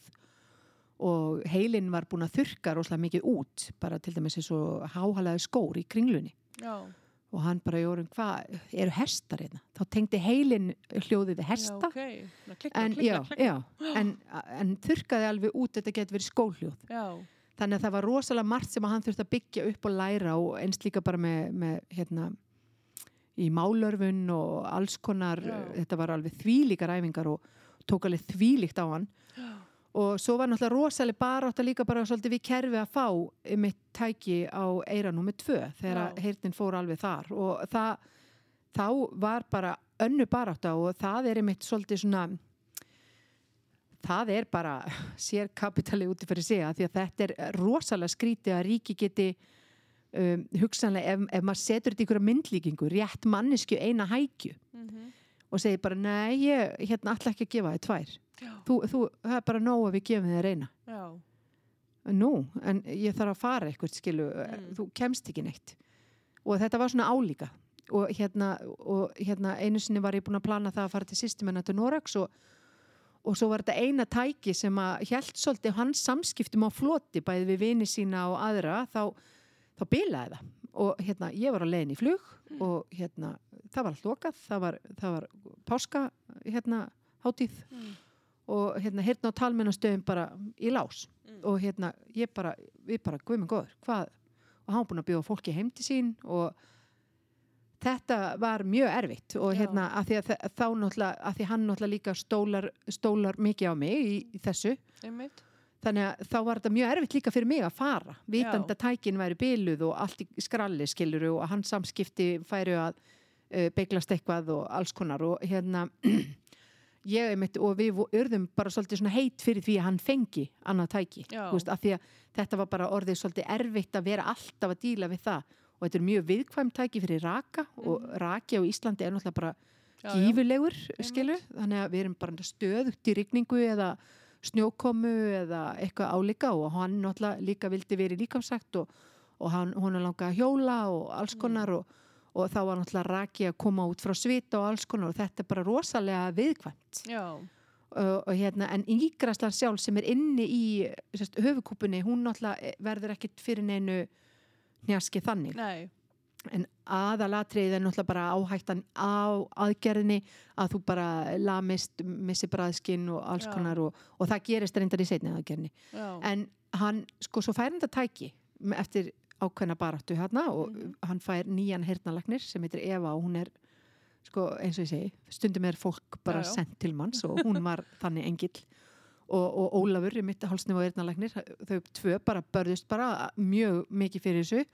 og heilin var búin að þurka rosalega mikið út bara til dæmis eins og háhalaði skór í kringlunni. Já, og hann bara jórun hvað, eru hestar hérna? Þá tengdi heilin hljóðið hesta. Já, ok. Ná, Klikka, en, klikka, klikka. já, en, en þurkaði alveg út þetta getur verið skóhljóð Já, þannig að það var rosalega margt sem hann þurfti að byggja upp og læra og eins líka bara með, með hérna í málörfun og alls konar þetta var alveg þvílíkar æfingar og tók alveg þvílíkt á hann og svo var náttúrulega rosalega bara átt að líka bara svolítið við kerfi að fá mitt tæki á eira nummer tvö þegar Já. að heyrnin fór alveg þar. Og það, þá var bara önnu barátta og það er einmitt svolítið svona það er bara sér kapitali úti fyrir sig að því að þetta er rosalega skrítið að ríki geti um, hugsanlega ef, ef maður setur þetta í ykkur myndlíkingu rétt mannesku eina hækju mhm, og segir bara nei, ég hérna ætla ekki að gefa þið tvær þú, þú, það er bara nóg að við gefum þér eina. Já, nú, en ég þarf að fara eitthvað skilu, Mm. þú kemst ekki neitt. Og þetta var svona álíka. Og hérna, og hérna einu sinni var ég búin að plana það að fara til systemennar til Norex og, og svo var þetta eina tæki sem að held svolítið hans samskiptum á floti bæði við vini sína og aðra þá, þá bilaði það. Og hérna ég var á leiðin í flug og hérna það var allt lokað, það var, það var páska hérna hátíð. Mm, og hérna hérna á talmennastöðum bara í lás. Mm. og hérna ég bara, við bara guðminn góður, hvað? Og hann búin að bjóða fólki heim til sín og þetta var mjög erfitt. Og Já. hérna að því að þá náttúrulega, að því hann náttúrulega líka stólar, stólar mikið á mig í, í þessu. Einmitt, þannig að þá var þetta mjög erfitt líka fyrir mig að fara. Vitandi Já. að tækin væri byluð og allt í skralli skiluru og hans samskipti færu að uh, beiglast eitthvað og alls konar. Og hérna ég einmitt og við urðum bara svolítið svona heit fyrir því að hann fengi annað tæki, Já. þú veist, af því að þetta var bara orðið svolítið erfitt að vera alltaf að díla við það. Og þetta er mjög viðkvæm tæki fyrir raka og raki á Íslandi er náttúrulega bara já, já, gífurlegur, skilu þannig að við erum bara stöðugt í rigningu eða snjókomu eða eitthvað álíka og hann náttúrulega líka vildi verið líkamsagt og, og hann, hún er langað að hjóla og alls Mm. konar og, og þá var náttúrulega raki að koma út frá svita og alls konar og þetta er bara rosalega viðkvæmt. Já, og, hérna, en ígraslan sjálf sem er inni í sérst, höfukúpunni, hún náttúrulega verður ekkit fyrir neinu njaski þannig. Nei, en aðalatrið er náttúrulega bara áhættan á aðgerðinni að þú bara lamist, missi bræðskinn og alls Já. konar og, og það gerist reyndar í setni aðgerðinni. Já, en hann, sko, svo fær hann þetta tæki eftir ákveðna baráttu hérna og Mhm. hann fær nýjan hernalagnir sem heitir Eva og hún er sko, eins og ég segi, stundum er fólk bara Já, já. sendt til manns og hún var þannig engill og, og Ólafur í mitt hálsnef og hernalagnir þau tvö bara börðust bara mjög mikið fyrir þessu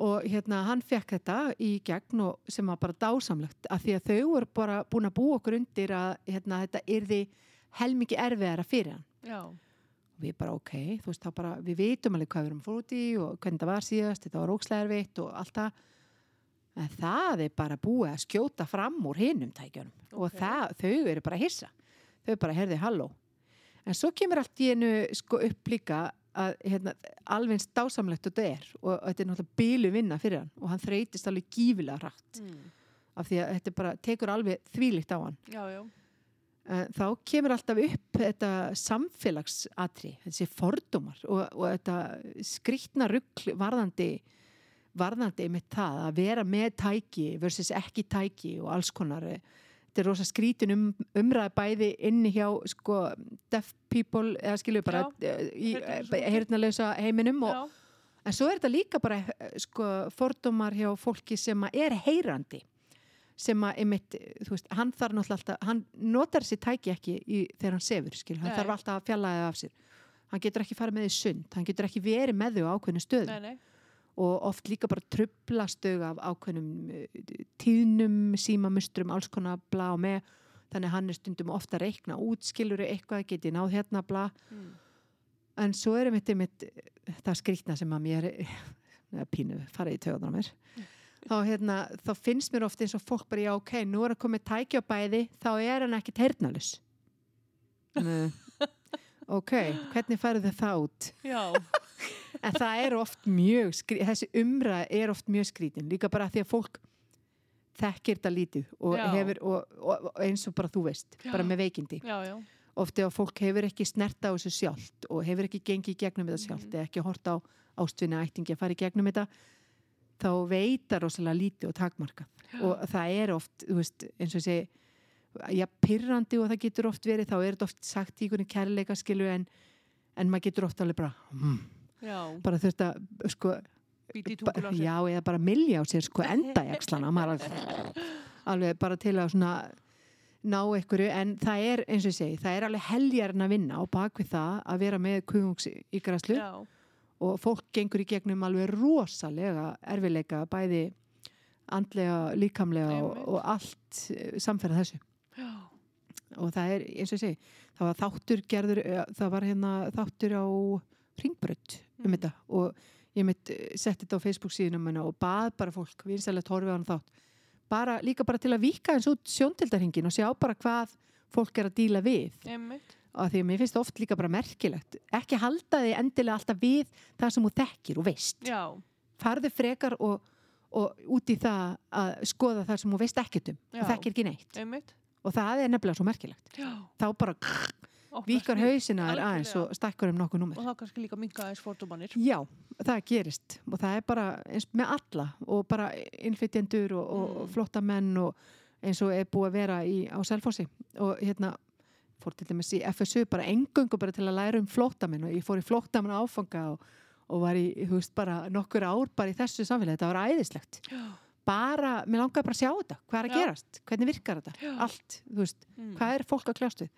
og hérna hann fekk þetta í gegn og sem var bara dásamlegt af því að þau voru bara búin að búa okkur undir að hérna, þetta yrði helmikið erfiðara fyrir hann já, við bara ok, þú veist þá bara við vitum alveg hvað við erum fór út í og hvernig það var síðast þetta var ókslega erfitt og allt það. En það er bara búið að skjóta fram úr hinum tækjunum og Ok. það, þau eru bara að hissa. Þau bara herði halló. En svo kemur allt í einu sko upp líka að hérna, alveg eins dásamlegt og þetta er og þetta er náttúrulega bílu vinna fyrir hann og hann þreytist alveg gífilega hratt mm, af því að þetta bara tekur alveg þvílíkt á hann. Já, já, þá kemur alltaf upp þetta samfélagsatri, þessi fordómar og, og þetta skrýtna rugl varðandi varðandi með það að vera með tæki versus ekki tæki og alls konar. Eh, þetta er rosa skrítin um, umræði bæði inni hjá sko, deaf people eða skilju bara Já, í heyrnarlausa heyrnalösa heiminum og, en svo er þetta líka bara eh, sko, fordómar hjá fólki sem er heyrandi sem að einmitt, þú veist, hann þarf náttúrulega alltaf, hann notar sér tæki ekki í, þegar hann sefur, skil, hann Nei. þarf alltaf að fjalla það af sér hann getur ekki farið með því sund, hann getur ekki verið með þau á ákveðinu stöðu nei, nei. og oft líka bara trublastug af ákveðnum eh, tíðnum, símamustrum, alls konar bla og með, þannig hann er stundum ofta að reikna út, skilur eitthvað, geti náð hérna bla, Mm. en svo er einmitt, einmitt það skrýtna sem að mér pínu, farið í töðunar mér þá, hérna, þá finnst mér oft eins og fólk bara, já ok, nú er að komið tæki á bæði þá er hann ekkit heyrnalus Nei. ok, hvernig færðu þið það út Já, en það er oft mjög skrýtin þessi umræð er oft mjög skrítin líka bara því að fólk þekkir þetta lítið og, hefur, og, og, og eins og bara þú veist Já. bara með veikindi já, já. oft ef að fólk hefur ekki snert á þessu sjálft og hefur ekki gengið í gegnum þetta sjálft Mhm. eða ekki hort á ástvinna ættingi að fara í gegnum þetta þá veitar rosalega lítið og takmarka og það er oft, þú veist, eins og ég segi já, pirrandi og það getur oft verið þá er þetta oft sagt í einhvern kærleika skilu en, en maður getur oft alveg bara mm, Já, bara þurft að sko, ba, já, eða bara milja á sér sko enda í axlana. Maður alveg, alveg bara til að svona ná einhverju en það er eins og ég segi, það er alveg heljarn að vinna og bak við það að vera með kuðungs í græslu. Já, og fólk gengur í gegnum alveg rosalega erfileika bæði andlega, líkamlega og, og allt eh, samferða þessu. Já, og það er eins og ég segi það var þáttur gerður eh, það var hérna þáttur á ringbrödd um Mm. þetta. Og ég mitt setti þetta á Facebook síðunum minna og bað bara fólk vinsalegt horfið á hann þátt. Bara, líka bara til að vika eins út sjóntildarhingin og sjá bara hvað fólk er að díla við. Einmitt. Og því að mér finnst oft líka bara merkilegt ekki halda því endilega alltaf við það sem þú þekkir og veist. Já, farðu frekar og, og út í það að skoða það sem þú veist ekkert um og þekkir ekki neitt. Einmitt. og það er nefnilega svo merkilegt. Já. þá bara vikar hausina er aðeins og stækkur um nokkuð númer. Og þá kannski líka minka aðeins fordómanir. já, það gerist. Og það er bara eins með alla og bara innflytjendur og, og Mm. flottamenn og eins og er búið að vera í, á Selfossi. Og hérna fór til dæmis í FSU bara engungu bara til að læra um flottamenn og ég fór í flottamenn áfanga og, og var í, þú veist, bara nokkur ár bara í þessu samfélagi, þetta var æðislegt. Bara, mér langaði bara að sjá þetta. Hvað er að Já. gerast, hvernig virkar þetta? Já. allt, þú veist, Mm. hvað er fólk að kljást við?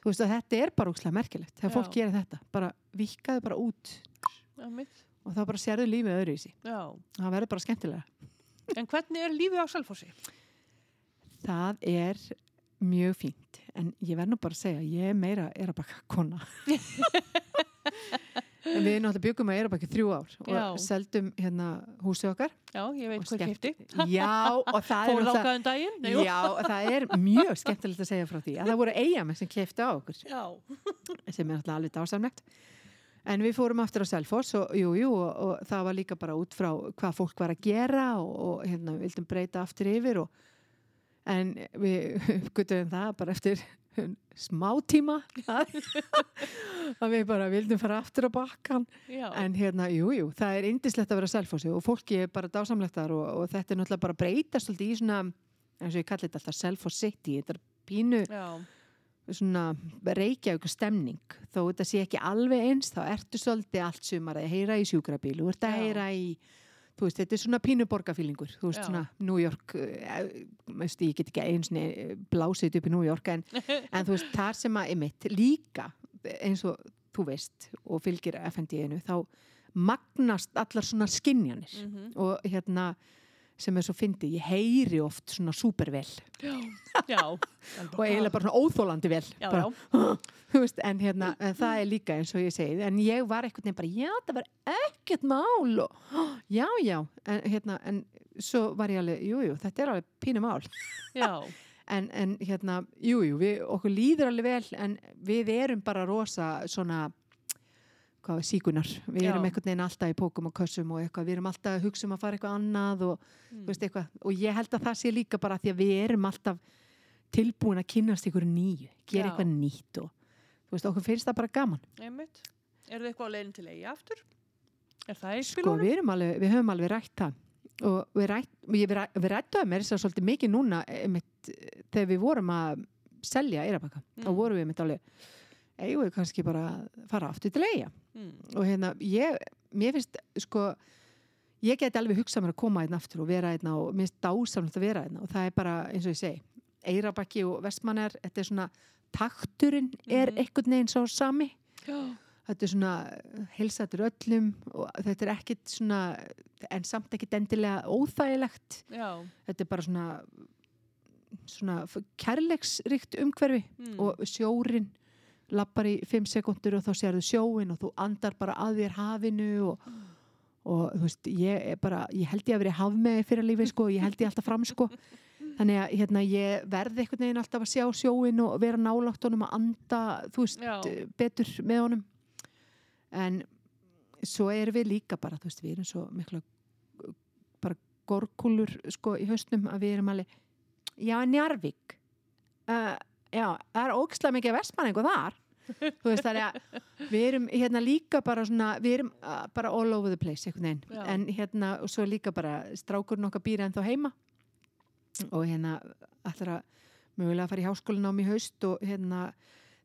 Þú veist þetta er bara úkslega merkilegt þegar Já. fólk gerir þetta, bara vikaðu bara út. Og þá bara sérðu lífið öðru í sí það verður bara skemmtilega En hvernig er lífið á Selfossi? það er mjög fínt en ég verð nú bara að segja, ég er meira er að baka kona en við náttúrulega byggum að er að baka þrjú ár og Já. seldum hérna húsið okkar Já, ég veit hvað kefti. já, og það er náttúrulega- þákaðum daginn? Já, og það er mjög skemmtilegt að segja frá því að það voru eigamenn sem kefti á okkur Já. sem er alltaf alveg dásamlegt en við fórum aftur á Selfoss og, jú, jú, og, og það var líka bara út frá hvað fólk var að gera og, og hérna, vildum breyta aftur yfir og, en við uppgötuðum það bara eftir smá tíma að, við bara vildum fara aftur á bakkan Já. en hérna, jú, jú, það er indislegt að vera á Selfossi og fólki er bara dásamlegt þar og, og þetta er náttúrulega bara breytast í svona, eins og ég kalli þetta alltaf Selfoss City, þetta er pínu Já. svona reykjavík stemning þó þetta sé ekki alveg eins þá ertu svolítið allt sumar að heyra í sjúkrabíl og ert að Já. heyra í þú veist, þetta er svona pínu borgarfílingur þú veist Já. svona New York uh, veist, ég get ekki eins og blásið upp í New York en, en þú veist, þar sem að emitt líka eins og þú veist og fylgir FND-inu þá magnast allar svona skinjanir Mhm. og hérna sem er svo fyndið, ég heyri oft svona súpervel Já. Já. og eiginlega bara svona óþólandi vel. Já, bara, veist, en hérna en það er líka eins og ég segi. En ég var eitthvað nefn bara, já, það var ekkert mál og já, já. En, hérna, en svo var ég alveg jú, jú, þetta er alveg pínu mál. En, en hérna, jú, jú, okkur líður alveg vel en við erum bara rosa svona hvað, síkunar, við Já. erum einhvern veginn alltaf í pókum og kössum og eitthvað, við erum alltaf að hugsa um að fara eitthvað annað og, Mm. veist, eitthvað, og ég held að það sé líka bara því að við erum alltaf tilbúin að kynnast ykkur nýju, gera Já. eitthvað nýtt og veist, okkur finnst það bara gaman Einmitt. Er þið eitthvað á leiðin til eigi aftur? Er það í sko, spilunum? við, erum alveg, við höfum alveg rætt það og við, rætt, við, við, við rættuðum mér þess að svolítið mikið núna einmitt, þegar við vorum að selja Eirabakka, þá Mm. vorum við einmitt alveg eigum við kannski bara að fara aftur til eiga Mm. og hérna, ég, mér finnst sko, ég geti alveg hugsað mér að koma einn aftur og vera einn og mér finnst dásamlega að vera einn og það er bara, eins og ég segi Eirabakki og Vestmannar, þetta er svona takturinn er Mhm. einhvern veginn svo sami Já. þetta er svona heilsatur öllum og þetta er ekkit svona en samt ekkit endilega óþægilegt Já. þetta er bara svona svona kærleiksrikt umhverfi Mm. og sjórin lappar í 5 sekundur og þá sérðu sjóin og þú andar bara að þér hafinu og, og þú veist, ég er bara ég held ég að verið hafmegi fyrir lífi sko, ég held ég alltaf fram sko. Þannig að hérna, ég verði einhvern veginn alltaf að sjá sjóin og vera nálátt honum að anda, þú veist, Já. betur með honum. En svo erum við líka bara, þú veist, við erum svo mikla bara gorkulur sko í hausnum að við erum alveg já, Njarvík uh, já, það er ógislega mikið vestmanningu þar þú veist, það er að við erum hérna líka bara svona við erum uh, bara all over the place en hérna og svo líka bara strákurinn okkar býra en þá heima. Og hérna að mögulega að fara í háskólinn ám í haust og hérna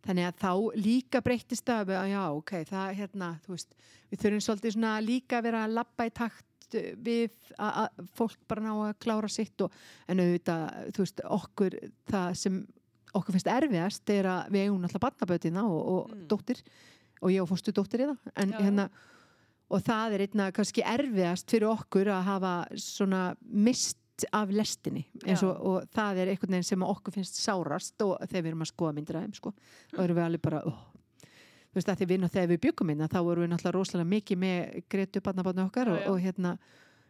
þannig að þá líka breyttist það að já, ok, það hérna, veist við þurfum svolítið svona líka að vera að labba í takt við að að fólk bara ná að klára sitt og en auðvitað, þú veist, okkur það sem okkur finnst erfiðast er að við eigum alltaf barnabötina og, og Mm. dóttir og ég og fórstu dóttir í það en hérna og það er einna kannski erfiðast fyrir okkur að hafa svona mist af lestinni og, og það er einhvern veginn sem okkur finnst sárast og þegar við erum að skoða myndir þeim sko, og erum við alveg bara oh. veist að því við þegar við byggum minna þá vorum við náttúrulega rosalega mikið með Gretu barnabarnu okkar Já, og, já. og hérna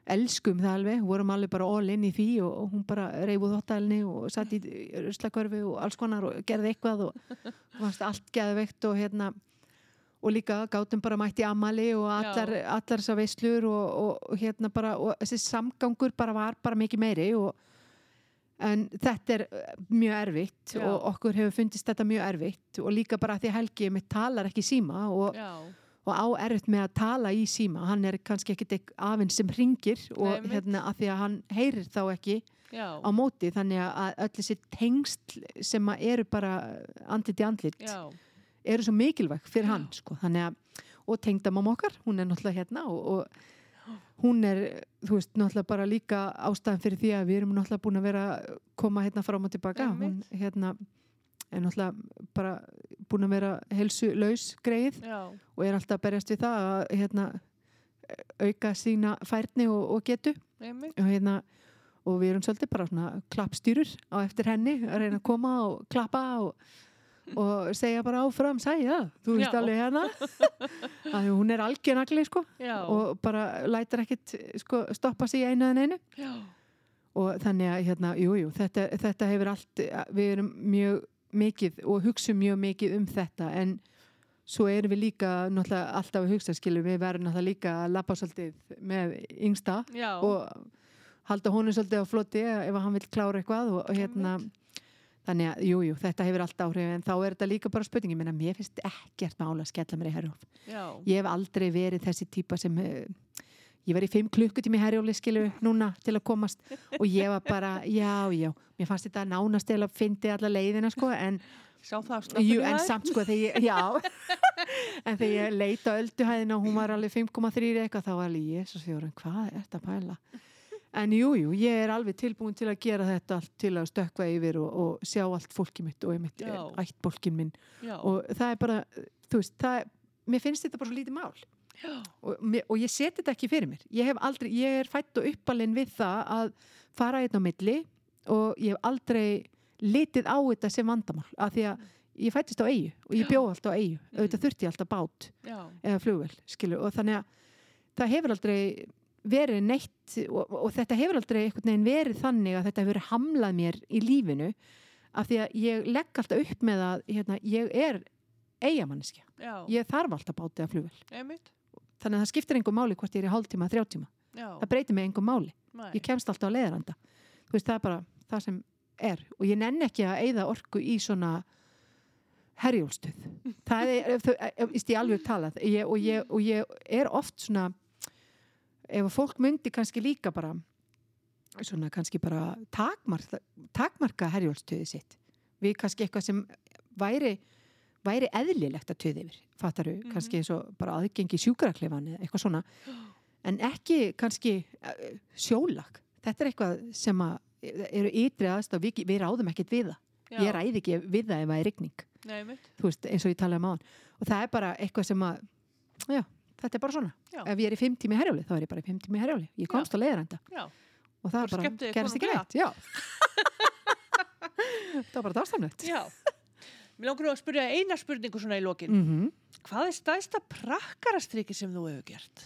elskum það alveg, vorum alveg bara all in í því og, og hún bara reyfuð þóttælni og satt í ruslakörfi og alls konar og gerði eitthvað og varst allt geðveikt og hérna og líka gátum bara mætt í ammali og allar, allar þessar veislur og, og, og hérna bara, og þessi samgangur bara var bara mikið meiri og en þetta er mjög erfitt Já. og okkur hefur fundist þetta mjög erfitt og líka bara því að Helgi mitt talar ekki síma og, Já. Og á erfitt með að tala í síma hann er kannski ekkit afinn sem ringir og Nei, hérna að því að hann heyrir þá ekki Já. á móti þannig að öll þessi tengsl sem eru bara andlit í andlit Já. eru svo mikilvæg fyrir Já. hann sko. þannig að, og tengdamam okkar hún er náttúrulega hérna og, og hún er, þú veist, náttúrulega bara líka ástæðan fyrir því að við erum náttúrulega búin að vera koma hérna fram og tilbaka hún Einmitt. hérna er náttúrulega bara búin að vera helsu laus greið Já. og er alltaf að berjast við það að hérna auka sína færni og, og getu og hérna og við erum svolítið bara svona klappstýrur á eftir henni að reyna að koma og klappa og, og segja bara áfram sæja, þú veist Já. alveg hérna að hún er algjörnagli sko og bara lætur ekkit sko, stoppa sig í einu en einu Já. og þannig að hérna, jú, jú, þetta, þetta hefur allt, við erum mjög mikið og hugsa mjög mikið um þetta en svo erum við líka náttúrulega alltaf að hugsa skilur við verðum náttúrulega líka að lappa svolítið með yngsta Já. og halda honum svolítið á flotti ef hann vil klára eitthvað og, og hérna þannig að, jú, jú, þetta hefur allt áhrif en þá er þetta líka bara minna, mér finnst ekkert mála að skella mér í herjóf Já. ég hef aldrei verið þessi típa sem eh, ég var í fimm klukkutími í herjóli skilu núna til að komast og ég var bara, já, já mér fannst þetta nánast að fyndi alla leiðina sko, en, jú, en samt sko þegar ég, en þegar ég leita ölduhæðina og hún var alveg 5,3 eitthvað þá var alveg, jésus fjóran, hvað er þetta pæla en jú, jú, ég er alveg tilbúin til að gera þetta allt til að stökkva yfir og, og sjá allt fólkið mitt og einmitt Já. ættbólkin minn Já. og það er bara, þú veist, það mér finnst þetta bara svo lítið mál. Og, og ég seti þetta ekki fyrir mér. Ég aldrei, ég er fætt og uppalinn við það að fara einn á milli og ég hef aldrei litið á þetta sem vandamál af því að ég fættist á eigu og ég bjóð alltaf á eigu Mm. auðvitað þurfti ég alltaf bát Já. eða flugvel, skilur, og þannig að það hefur aldrei verið neitt og, og þetta hefur aldrei einhvern veginn verið þannig að þetta hefur hamlað mér í lífinu af því að ég legg alltaf upp með að hérna, ég er eigamanniski, ég þarf alltaf bát eða flugvel Einmitt. Þannig að það skiptir engum máli hvort ég er í hálftíma, þrjátíma Já. það breytir mig engum máli, Nei. ég kemst alltaf á leiðaranda þú veist, það er bara það sem er. Og ég nenn ekki að eyða orku í svona herjólstuð það er, ef- víst, ég alveg talað. Ég, og, ég, og ég er oft svona ef að fólk myndi kannski líka bara svona kannski bara takmarka, takmarka herjólstöði sitt. Við kannski eitthvað sem væri væri eðlilegt að töði yfir fattaru, Mhm. kannski eins og bara aðgengi sjúkraklefan eða eitthvað svona. En ekki kannski uh, sjólag, þetta er eitthvað sem að eru ytri aðstaf við, við ráðum ekkert við það. Ég ræði ekki við það ef það er rigning. Nei, veist, eins og ég talaði um áðan. Og það er bara eitthvað sem að já, þetta er bara svona. Já. ef ég er í fimm tími herjáli, þá er ég bara í fimm tími herjáli ég komst á leiðarenda. Já. og það er bara, gerist ekki já. Það var bara dásamlegt. Já. Mér langar nú að spyrja eina spurningu svona í lokin. mm Hvað er stæðsta prakkarastriki sem þú hefur gert?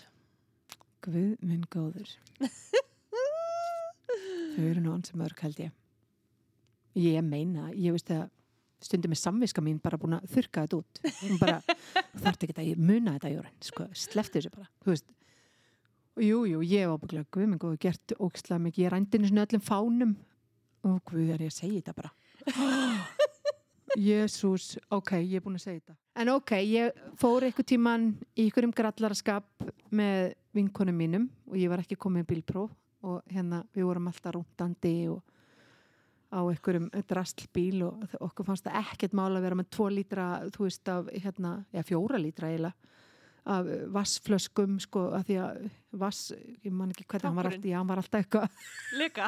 Guð minn góður. Þau eru nú ansið mörg held ég. Ég meina, ég veist að stundum með samviska mín bara búin að þurka þetta út. Hún bara, þarf ekki að muna þetta Jóran, sko, slefti þessu bara. Þú veist og jú, jú, ég hef ábygglega guð minn góður gert ógislega mikið, ég rændi einu svona öllum fánum. Og guð er ég að segja þetta bara Jésús, ok, ég er búin að segja þetta. En ok, ég fór eitthvað tíman í ykkurum grallaraskap með vinkonum mínum og ég var ekki komið í bílpróf og hérna við vorum alltaf rúndandi og á einhverjum drastlbíl og okkur fannst það ekkert mál að vera með tvo lítra, þú veist, af hérna, já, fjóra lítra eiginlega af vassflöskum, sko, að því að vass, ég man ekki hvernig hann var alltaf, já, hann var alltaf eitthvað. Líka.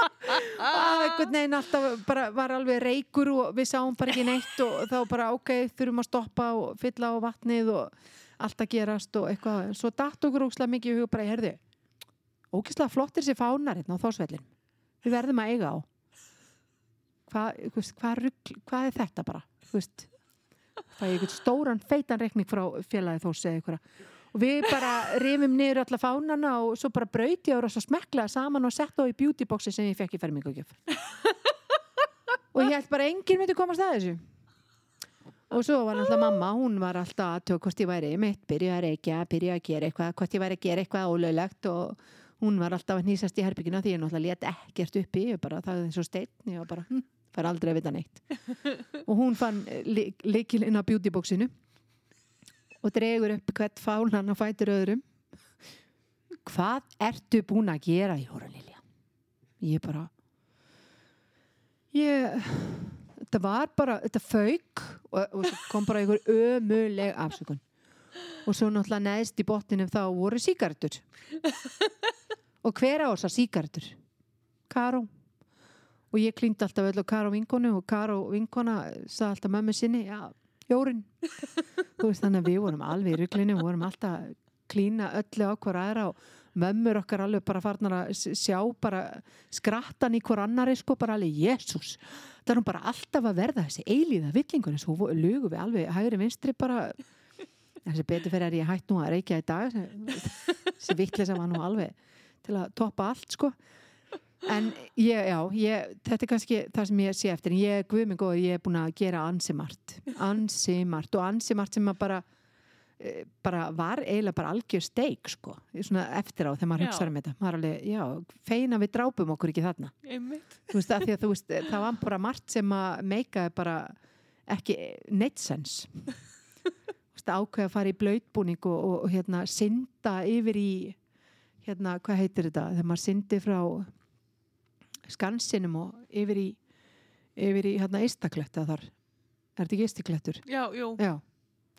að einhvern veginn alltaf bara var alveg reykur og við sáum bara ekki neitt og þá bara ok, þurfum að stoppa og fylla á vatnið og allt að gerast og eitthvað, en svo datt okkur ókslega mikið í hug bara, herðu, ókislega flottir sér fánar hérna á þósvellin við verðum að eiga á. Hvað, hvað, rugl, hvað er þetta bara, þú veist það er einhvern stóran feitan reikning frá félagi þós eða eitthvað og við bara rifum niður alla fánana og svo bara brauti og svo smeklaði saman og sett á í beautyboxi sem ég fekk í fermingugjöf og ég held bara enginn myndi komast að þessu. Og svo var náttúrulega mamma hún var alltaf að tjók hvort ég væri mitt byrja að reykja, byrja að gera eitthvað hvort ég væri að gera eitthvað ólöglegt og hún var alltaf að nýsast í herbyggina því ég náttúrulega let ekkert uppi ég bara það er eins og steinn ég var bara, hm, fær aldrei að vita neitt. Og hún fann leikilinn á beautyboxinu og dregur upp hvert fálan og fætur öðrum. Hvað ertu búin að gera Jóra Lilja? Ég bara ég þetta var bara, þetta fauk og, og kom bara einhver ömuleg afsökun. Og svo náttúrulega neðst í botninum þá voru síkartur og hver á þessar síkartur Karó og ég klíndi alltaf öll á Karó vinkonu og Karó vinkona sagði alltaf mömmu sinni já, Jórin þú veist þannig að við vorum alveg í ruglinu við vorum alltaf að klína öllu á hver aðra og mömmur okkar alveg bara farnar að sjá bara skrattan í hver annari sko bara alveg Jésús það er nú bara alltaf að verða þessi eilíða svo vo- lugum við alveg hægri vinstri bara. Þessi betur fyrir að ég hætt nú að reykja í dag þessi vittli sem var nú alveg til að toppa allt sko en ég, já, ég, þetta er kannski það sem ég sé eftir, en ég, guð mig góður ég er búin að gera ansi margt ansi margt. Og ansi margt sem að bara eh, bara var eiginlega bara algjör steik sko, svona eftir á þegar maður hugsaður um þetta, maður alveg, já, feina við drápum okkur ekki þarna. Veist, að að veist, það var bara margt sem að meikaði bara ekki neitt sens. Ákveða að fara í blautbúning og, og, og hérna synda yfir í hérna, hvað heitir þetta? Þegar maður syndi frá skansinum og yfir í yfir í hérna eistakletta þar. Er þetta ekki eistaklettur? Já, jú. Já,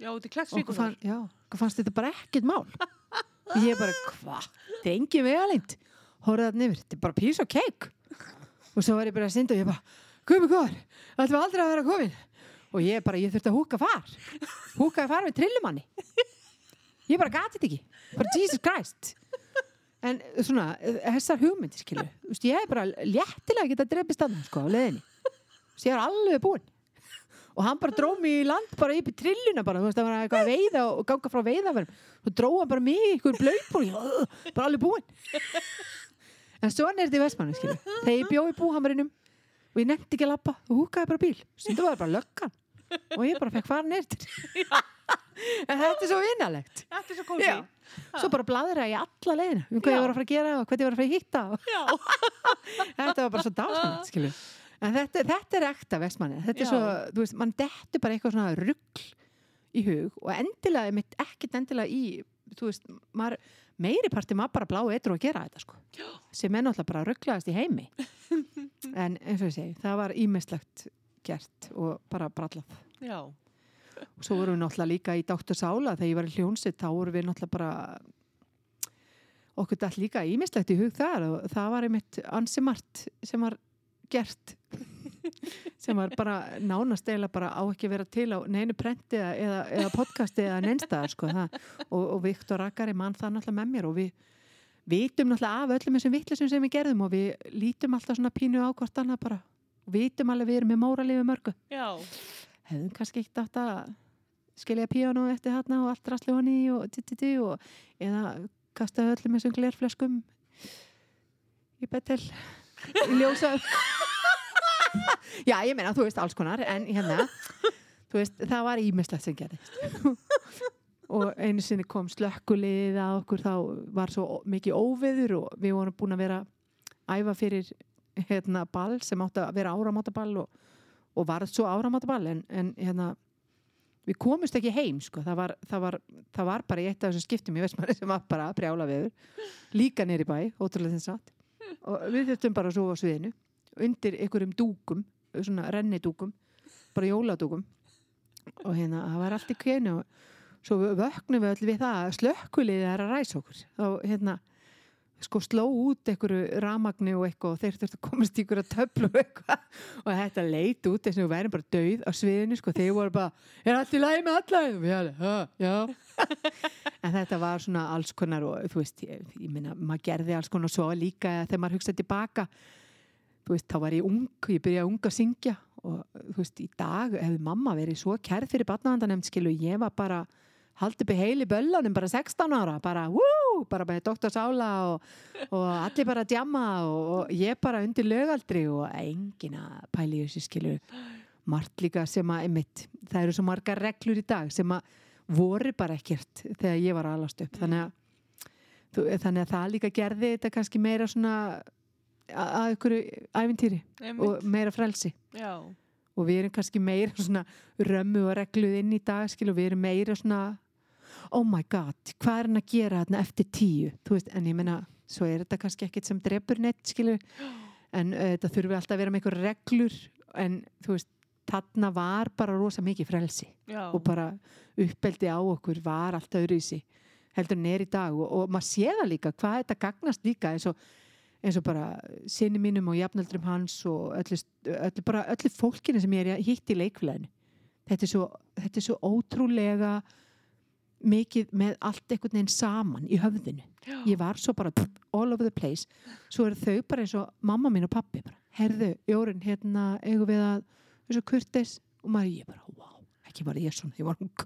Já, þetta er og okkur klettsvíkunar. fann, já, okkur fannst þetta bara ekkert mál? Og ég bara, hvað? þetta er engin vegalint horfði þarna yfir, þetta er bara piece of cake. Og svo var ég bara að synda og ég bara, mig góður, þetta var aldrei að vera komin? Og ég bara, ég þurfti að húka far húkaði far við trillumanni. Ég bara gati þetta ekki. Bara Jesus Christ en svona, þessar hugmyndir skilu Þú veist, ég er bara léttilega geta drefist að sko, á leðinni Þú veist, ég var alveg búinn. Og hann bara dróð mig í land bara upp í trilluna bara, þú veist, það var eitthvað að veiða og ganga frá veiðaverðum, þú dróð hann bara mig í ykkur blöðbúin, bara alveg búinn. En svona er þetta í Vestmannu skilu, þegar ég bjóð í búhamarinum og ég nefndi ekki að lappa og húkaði bara bíl, stundu var það bara löggan. Og ég bara fekk fara neyrt en þetta er svo vinalegt. Þetta er svo kósi. Svo bara bladra ég alla leiðina um hvað Já. ég var að fara að gera og hvað ég var að fara að Já. þetta var bara svo dásanlegt skilu en þetta, þetta er ekta vestmanni þetta er Já. svo, þú veist, mann dettur bara eitthvað svona ruggl í hug og endilega, mitt ekkert endilega í þú veist, maður, meiri parti maður bara blá eitru að gera þetta sko Já. sem er náttúrulega bara rugglaðast í heimi en eins og ég segi, það var ímislegt gert og bara brallað Já. Og svo vorum við náttúrulega líka í Dr. Sála þegar ég var í hljónsitt, þá vorum við náttúrulega bara okkur dætt líka ímislegt í hug þar og það var einmitt ansi margt sem var gert sem var bara nánast eða bara á ekki vera til á neinu prenti eða, eða, podcasti eða neinstað sko, og, og Viktor Rakari mann það náttúrulega með mér og við vitum náttúrulega af öllum þessum vittlisum sem við gerðum og við lítum alltaf svona pínu á hvort annað bara vitum alveg við erum með móraliði mörgu Já. Hefðum kannski eitt átt að skilja píano eftir hérna og allt rastlu hann í og titi og eða kasta öllum þessum glerflöskum í betel í ljósa já ég meina þú veist alls konar en hérna þú veist það var ímislegt sem gerðist. Og einu sinni kom slökkulið að okkur þá var svo mikið óveður og við vorum búin að vera æfa fyrir hérna ball sem átti að vera áramótaball og, og var svo áramótaball en, en hérna við komumst ekki heim sko. Það var, það var, það var bara í eitt af þessum skiptum í Vestmanni sem var bara brjála veður. Líka nýri bæ, ótrúlega þess að og við þurftum bara að sofa á sviðinu undir einhverjum dúkum svona rennidúkum, bara jóladúkum. Og hérna það var allt í kveinu og svo vöknum við öll við það að slökkulið er að ræsa okkur. Þá hérna sko sló út einhverju ramagni og eitthvað og þeir þurftu að komast í einhverju töflu og eitthvað. Og þetta leit út eins og við værum bara döið á sviðinu sko. Þeir voru bara, er allt í lagi með alla? Og við alveg, "Ha, já. En þetta var svona alls konar og þú veist, ég, ég minna, maður gerði alls konar og svo líka þegar maður hugsaði tilbaka þú veist, þá var ég ung ég byrjaði ung að syngja og þú veist, í dag hefði mamma verið svo kærð fyrir barnaðandanemnd, skilu, ég var bara haldið upp í heili böllanum bara 16 ára, bara wú, bara með Dr. Sála og, og allir bara að djamma og, og ég bara undir lögaldri og engin að pæli þessu skilu margt líka sem að einmitt, það eru svo margar reglur í dag sem að voru bara ekkert þegar ég var að alast upp þannig að, þú, þannig að það líka gerði þetta kannski meira svona að ykkur æfintýri og meira frelsi Já. Og við erum kannski meira svona römmu og regluð inn í dag skil og við erum meira svona oh my god, hvað er hann að gera þarna eftir tíu, veist, en ég meina svo er þetta kannski ekkert sem drefur neitt skilu, en uh, þetta þurfi alltaf að vera með einhver reglur, en þú veist, þarna var bara rosa mikið frelsi. Já. og bara uppeldi á okkur var alltaf öðruvísi heldur en er í dag. Og, og maður sé það líka hvað þetta gagnast líka eins og, eins og bara sinni mínum og jafnöldrum hans og öllu, öllu, bara öllu fólkinu sem ég er hitt í leikfélaginu. Þetta er svo, þetta er svo ótrúlega mikið með allt einhvern veginn saman í höfðinu. Ég var svo bara all over the place. Svo eru þau bara eins og mamma mín og pappi bara, herðu, Jórun, hérna eigum við að, þessu kurteis. Og maður, ég bara, wow, ekki bara ég svona ég var ung,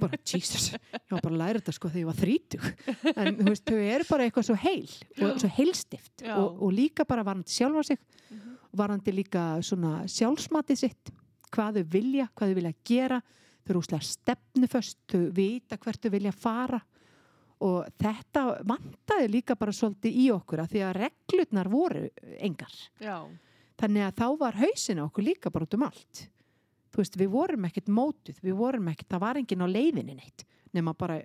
bara Jesus ég var bara að læra þetta sko þegar ég var þrítug en þú veist, þau eru bara eitthvað svo heil og svo heilstift og, og líka bara varandi sjálfa sig Mhm. varandi líka svona sjálfsmatið sitt hvað þau vilja, hvað þau vilja gera. Þau eru úslega stefnuföst þau vita hvert þau vilja fara. Og þetta vantaði líka bara svolítið í okkur að því að reglurnar voru engar. Já. þannig að þá var hausin okkur líka bara út um allt þú veist, við vorum ekkert mótuð við vorum ekkert, það var enginn á leiðinni neitt nema bara,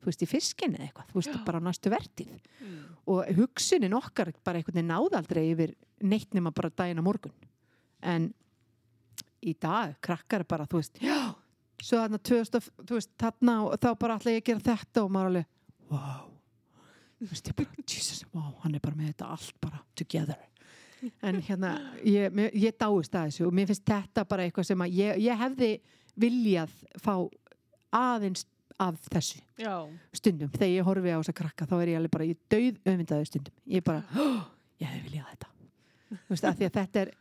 þú veist, í fiskinni eða eitthvað, þú veist, Já. bara á næstu vertið Mm. og hugsunin okkar bara einhvern veginn náðaldrei yfir neitt nema bara daginn á morgun. En í dag krakkar bara, þú veist, já svo þarna 2000, og- þú veist, þarna og þá bara ætla ég að gera þetta. Og maður alveg wow þú veist, ég bara, Jesus, wow, hann er bara með þetta allt bara together en hérna, ég, ég dáist að þessu og mér finnst þetta bara eitthvað sem að ég, ég hefði viljað fá aðeins af þessu Já. stundum, þegar ég horfi á þessa krakka þá er ég alveg bara, ég döð öfmyndaði stundum ég bara, oh, ég hefði viljað þetta veist, því að þetta er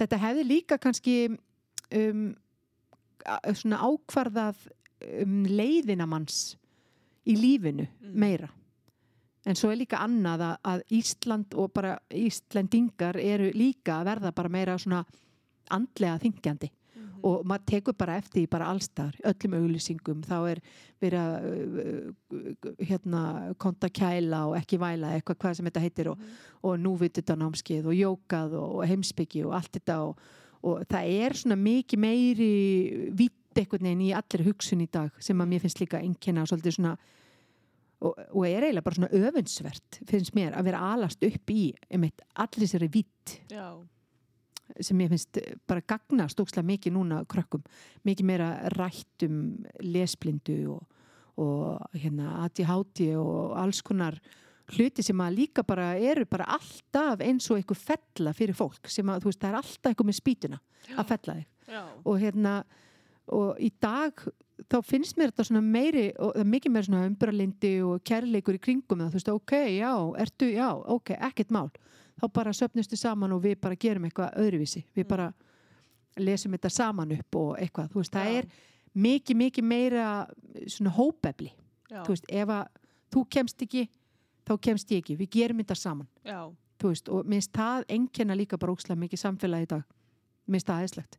þetta hefði líka kannski um, svona ákvarðað um, leiðina manns í lífinu Mm. meira en svo er líka annað að, að Ísland og bara Íslendingar eru líka að verða bara meira svona andlega þingjandi Mhm. og maður tekur bara eftir því bara allstar, öllum auglýsingum þá er verið að uh, uh, hérna, konta kæla og ekki væla, eitthvað hvað sem þetta heitir og, og núvitita námskeið og jókað og, og heimsbyggi og allt þetta og, og það er svona mikið meiri vitt einhvern veginn í allir hugsun í dag sem að mér finnst líka einkenna svolítið svona og, og er eiginlega bara svona öfunnsvert finnst mér að vera alast upp í einmitt allir sér vitt Já. sem ég finnst bara gagna stókslega mikið núna krökkum. Mikið meira rætt um lesblindu og, og hérna ADHD og alls konar hluti sem að líka bara eru bara alltaf eins og eitthvað fella fyrir fólk. Sem að þú veist það er alltaf eitthvað með spýtuna að fella þig. Já. og hérna og í dag þá finnst mér þetta svona meiri og það er mikið meira svona umbralindi og kærleikur í kringum það, þú veist, ok, já, ertu, já, ok, ekkert mál. Þá bara söpnustu saman og við bara gerum eitthvað öðruvísi, við bara lesum þetta saman upp og eitthvað. Þú veist, það Já. er mikið, mikið meira svona hópefli. Já. þú veist, ef að þú kemst ekki þá kemst ég ekki, við gerum þetta saman. Já. þú veist, og minnst það enkenna líka bara ókslega mikið samfélagi í dag. Minnst það aðeinslegt,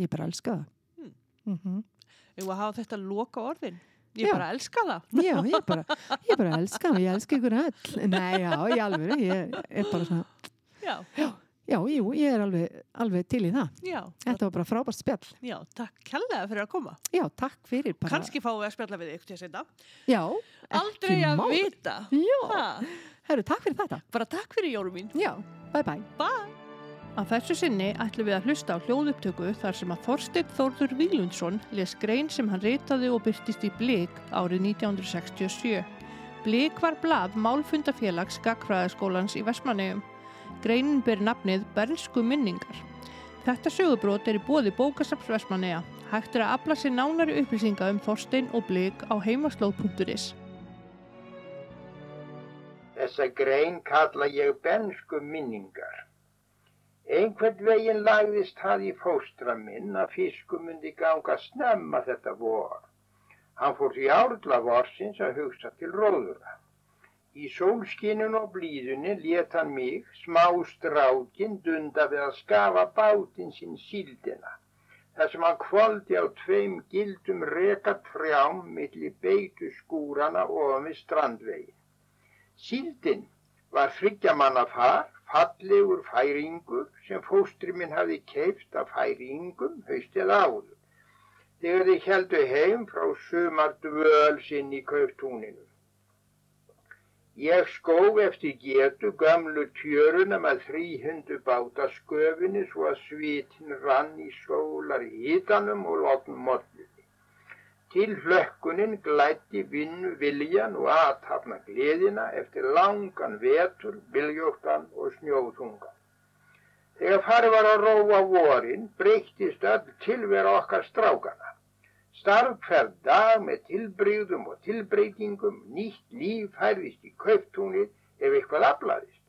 ég bara elska það. Hmm. mm Ég var að hafa þetta loka orðin. Ég Já. bara elska það. Já, ég bara, ég bara elska hann, ég elska ykkur öll. Nei, já, í alveg, ég er bara svona, Já. já, jú, ég er alveg, alveg til í það. Já. Þetta var bara frábært spjall. Já, takk kærlega fyrir að koma. Já, takk fyrir bara. Kanski fáum við að spjalla við þig til að setja. Já, Aldrei að mál. vita. Já, Ha. herru, takk fyrir þetta. Bara takk fyrir Jóru mín. Já, bye bye. Bye. Að þessu sinni ætlum við að hlusta á hljóðupptöku þar sem að Þorsteinn Þórður Vílundsson les grein sem hann ritaði og byrtist í Blik árið 1967. Blik var blað Málfundafélags Gagfræðaskólans í Vestmannegjum. Greinin ber nafnið Bernsku minningar. Þetta sögubrót er í bóði bókasaps Vestmanneja. Hægt er að afla sér nánari upplýsinga um Þorsteinn og Blik á heimaslóð.is. Þessa grein kalla ég bensku minningar. Einhvern veginn lagðist það í fóstra minn að fisku myndi ganga snemma þetta vor. Hann fór því árla vorsins að hugsa til róðura. Í sólskinin og blíðunni let hann mig, smá strákin, dunda við að skafa bátinn sinn síldina. þar sem hann kvaldi á tveim gildum reka trjám milli beitu skúrana ofan við strandvegin. Síldin var þryggjamanna far, fallegur færingur sem fóstri minn hafði keift af færingum haustið áður. Þegar þið heldu heim frá sumar dvöl sinn í kauftúninu. Ég skóf eftir getu gamlu tjöruna með þrýhundu bátasköfinni svo að svitin rann í sólar hítanum og lotnum mollunni. Til hlökkunin glætti vinnu viljan og aðtapna gleðina eftir langan vetur, viljóttan og snjóðungan. Þegar farið var að róa vorin breyttist öll tilvera okkar strákana. Starfferð dag með tilbreyðum og tilbreytingum, nýtt líf færðist í kauftúnið ef eitthvað aflaðist.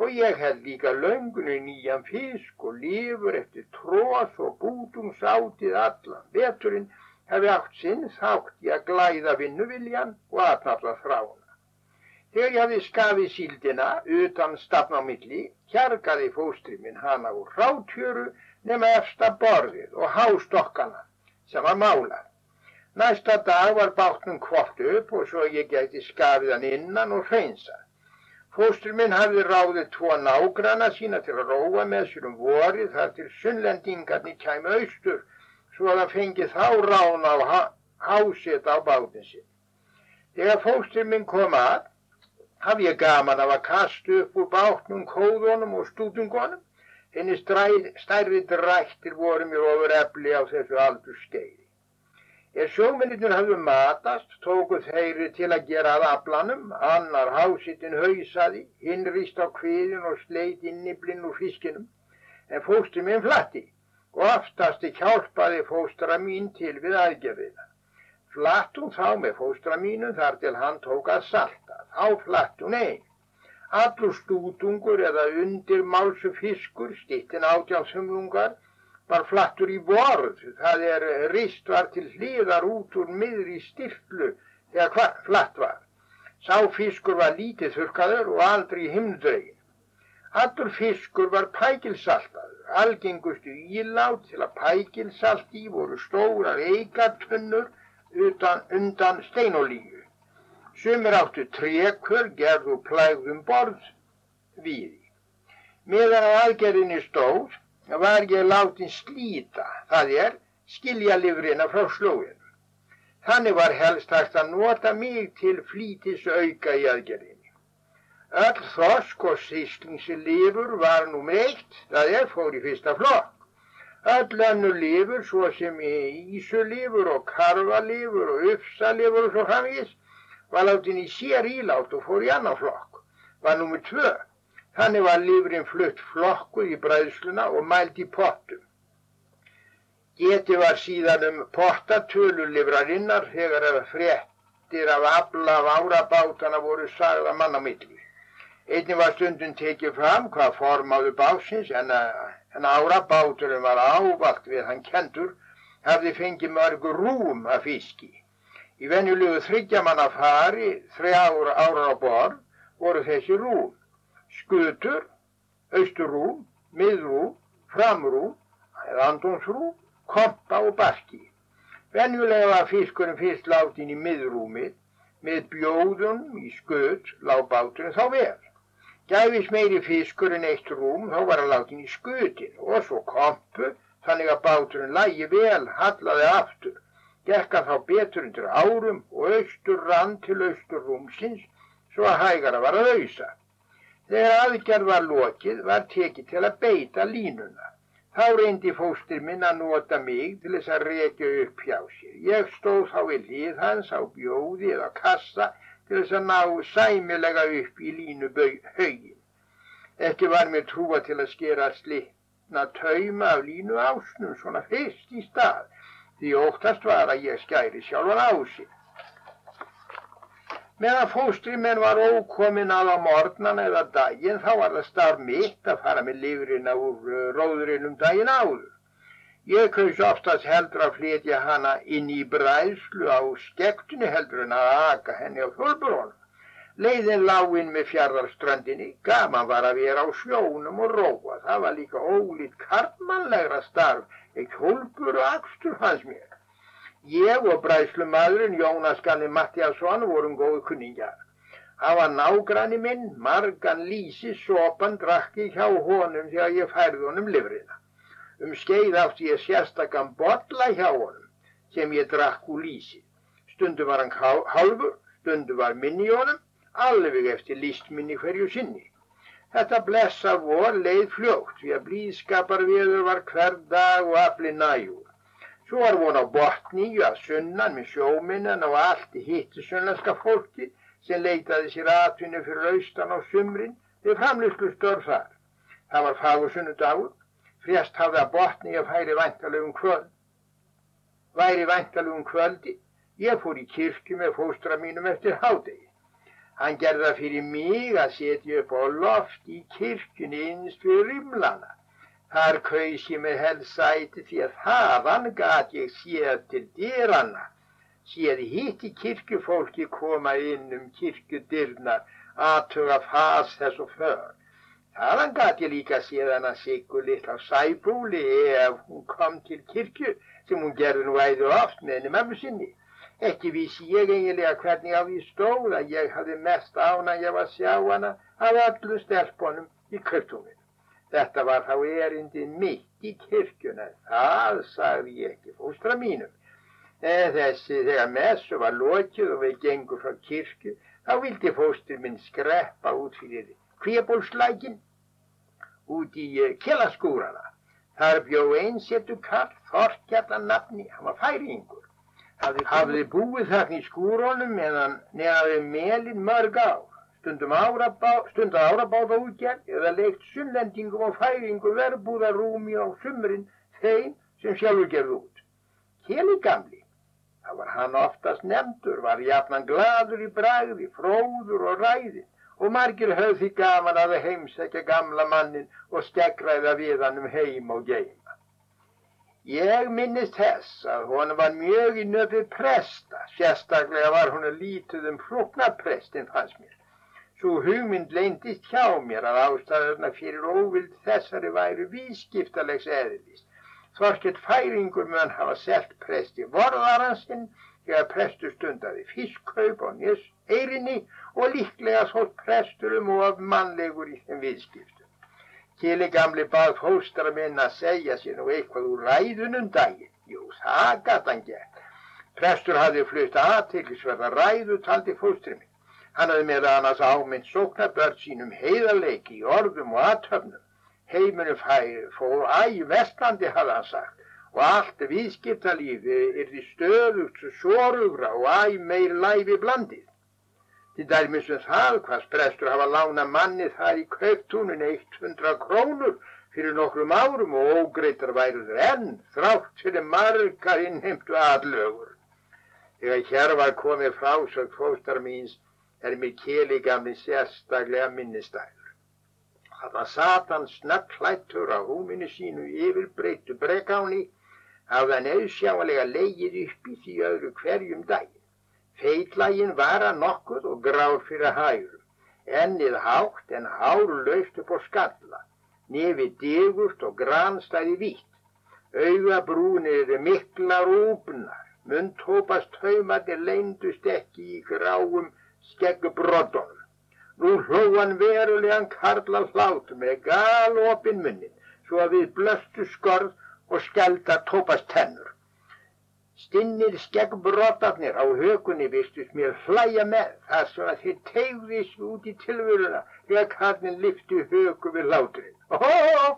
Og ég held líka löngunni nýjan fisk og lifur eftir tróð og bútungsátið allan. Veturinn hefði átt sinn þátt í að glæða vinnuviljan og aðnalla þrána. Þegar ég hafði skafið síldina utan stafn á milli, kjargaði fóstri minn hana úr rátjöru nema efsta borðið og hástokkana sem var málað. Næsta dag var bátnum kvort upp og svo ég gæti skafið hann innan og hreinsað. Fóstur minn hafði ráðið tvo nágrana sína til að róa með sér um vorið þar til sunnlendingarnir kæmi austur svo að hann fengi þá rána á hásið á bátinn sinn. Þegar fóstur minn kom að, hafði ég gaman af að kasta upp úr bátnum kóðunum og stútungunum, henni stærri drættir voru mér ofur efli á þessu aldur skeiði. Er sjómennir hafðu matast, tóku þeirri til að gera að aflanum, annar hásittin hausaði, hinn rýst á kviðin og sleit inniblinn úr fiskinum, en fóstur minn flatti og aftasti hjálpaði fóstra mín til við aðgerðina. Flatt hún þá með fóstra mínu þar til hann tók að salta, þá flatt hún einn. Allur stútungur eða undir málsu fiskur, stittin átjánsumlungar, var flattur í vorð, það er rist var til hliðar út úr miðri stiflu þegar flatt var. Sá fiskur var lítið þurkaður og aldrei himndregin. Allur fiskur var pækilsaltaður, algengustu ílát til að pækilsalt í voru stórar eigartunnur utan, undan steinolíu. Sumir áttu trekur, gerðu plægðum borð við. Meðan að aðgerðinni stóð, var ég látin slíta, það er skilja livrina frá slóinu. Þannig var helst hægt að nota mig til flítis auka í aðgerðinni. Öll þosk og síslingslifur var nummer eitt, það er fór í fyrsta flokk. Öll önnu lifur, svo sem ísulifur og karvalifur og uppsalifur og svo framvís, var látin í sér ílátt og fór í annan flokk. Var nummer tvö. Þannig var lifurinn flutt flokkuð í bræðsluna og mælt í pottum. Geti var síðan um pottatölulifrarinnar þegar að fréttir af afla af árabátana voru sagða manna milli. Einni var stundum tekið fram hvað formáðu básins en, en árabáturum var ávalt við hann kentur hafði fengið mörg rúm af fiski. Í venjulegu þryggjamanna fari þrjára ára á borð voru þessi rúm. Skutur, austurrúm, miðrúm, framrúm andonsrúm kompa og barki. Venjulega var fiskurinn fyrst látin í miðrúmið með bjóðun í sköt lág báturinn þá vel. Gæfis meiri fiskur en eitt rúm þá var hann látin í skötin og svo kompu þannig að báturinn lægi vel, hallaði aftur. Gekka þá betur undir árum og austur rann til austur rúmsins svo að hægara var að auðsa. Þegar aðgerð var lokið var tekið til að beita línuna. Þá reyndi fóstir minn að nota mig til þess að reykja upp hjá sér. Ég stóð þá í hlið hans á bjóði eða kassa til þess að ná sæmilega upp í línu haugin. Ekki var mér trúa til að skera slitna tauma af línu ásnum svona fyrst í stað því óttast var að ég skæri sjálfan ásinn. Meðan fóstrimenn var ókomin að á morgnan eða daginn þá var það starf mitt að fara með lifurina úr uh, róðurinnum daginn áður. Ég kaus oftast heldur að flytja hana inn í bræðslu á skektunni heldur en að aka henni á fjólbrónum. Leiðin láinn með fjardarstrandinni, gaman var að vera á sjónum og róa. Það var líka ólít kartmannlegra starf, ekki hólpur og axtur fannst mér. Ég og bræðslumadurinn Jónas Ganni Mattiasson vorum góðu kunningjar. Það var nágranni minn, margan lísi sopan drakki hjá honum þegar ég færði honum livrina. Um skeið átti ég sérstakann botla hjá honum sem ég drakk úr lísi. Stundu var hann hálfur, stundu var minni honum, alveg eftir lístminni hverju sinni. Þetta blessa vor leið fljótt því að blíðskapar viður var hver dag og afli næjúr. Svo var von á botníu að sunnan með sjóminnan og allt í hittu sunnlenska fólki sem leitaði sér atvinni fyrir austan á sumrin við framlýslu störf þar. Það var fagursunnu frjast hafði að botníu færi væntalegum kvöld. Væri væntalegum kvöldi, ég fór í kirkju með fóstra mínum eftir hádegi. Hann gerði það fyrir mig að setja upp á loft í kirkjunni innst við rimlana. Þar kaus ég með helsæti því að þaðan gat ég séð til dýranna, séð hitt í kirkjufólki koma inn um kirkjudyrnar, aðtuga fas þess og för. Þaðan gat ég líka séð hana sigur litla sæbúli ef hún kom til kirkju sem hún gerði nú æðu oft með henni mömmu sinni. Ekki vissi ég eiginlega hvernig á því stóð að ég hafði mest ána ég var að sjá hana af öllu stelpunum í kryptungin. Þetta var þá erindin mitt í kirkjuna. Það sagði ég ekki fóstra mínum. En þessi þegar messu var lokið og við gengum frá kirkju, þá vildi fóstur minn skreppa út fyrir kvébólslækin út í uh, kilaskúrana. Þar bjó einsettu kall, Þorkjallan nafni, hann var færingur. Hafði, hafði búið þarna í skúrónum meðan neðaði melin mörg á stundum árabáða útgerð eða leikt sunnlendingum og færingum verbúðarúmi á sumrin þeim sem sjálfur gerði út. Keli gamli, það var hann oftast nefndur, var jafnan gladur í bragði, fróður og ræðin og margir höfð því gaman að heimsækja gamla mannin og stegræða við hann um heim og geima. Ég minnist þess að hún var mjög í nöfið presta, sérstaklega var hún að lítið um floknaprestin fannst mér. Svo hugmynd leindist hjá mér að ástæðurna fyrir óvild þessari væru vískiptalegs eðlist. Þorkett færingur mun hafa selt presti vorðaransinn þegar prestur stundaði fiskkaup á njus eirinni og líklega þótt presturum og af mannlegur í þeim viðskiptum. Kili gamli bað fóstra minn að segja sér nú eitthvað úr ræðunum daginn. Jú, það gæt hann gert. Prestur hafði flutt aðtillisverða ræðu taldi fóstrimi. Hann hafði með annars ámynd sóknarbörn sínum heiðarleiki í orðum og aðtöfnum. Heiminu fór æg vestlandi hafði hann sagt og allt viðskiptalífi er því stöðugt svorugra og æg meir læfi blandið. Til dæmis um það hvað prestur hafa lána manni þar í kauptúnin 100 krónur fyrir nokkrum árum og ógreitar væruður enn þrátt fyrir margar innheimtu aðlögur. Þegar hér var komið frásögn fóstar míns er mér keli gamli sérstaklega minnistæður. Það var Satan snakklættur á húminu sínu yfir breyttu bregáni hafði hann auðsjálega leigið upp í því öðru hverjum daginn. Feitlægin var að nokkuð og grár fyrir hægur, ennið hátt en hár löst upp á skalla, nefið digurt og granstæði vítt. Augabrúnir miklar úpnar, mundtópast haumatir leindust ekki í gráum skeggbroddunum. Nú hlóðan verulegan karla hlátt með galopin munnin, svo að við blöstu skorð og skjaldar tópast tennur. Stinnir skeggbrotarnir á hökunni vistust mér hlæja með þar sem að þeir tegðist út í tilvöruna þegar karnin lyfti höku við láturinn. Ó,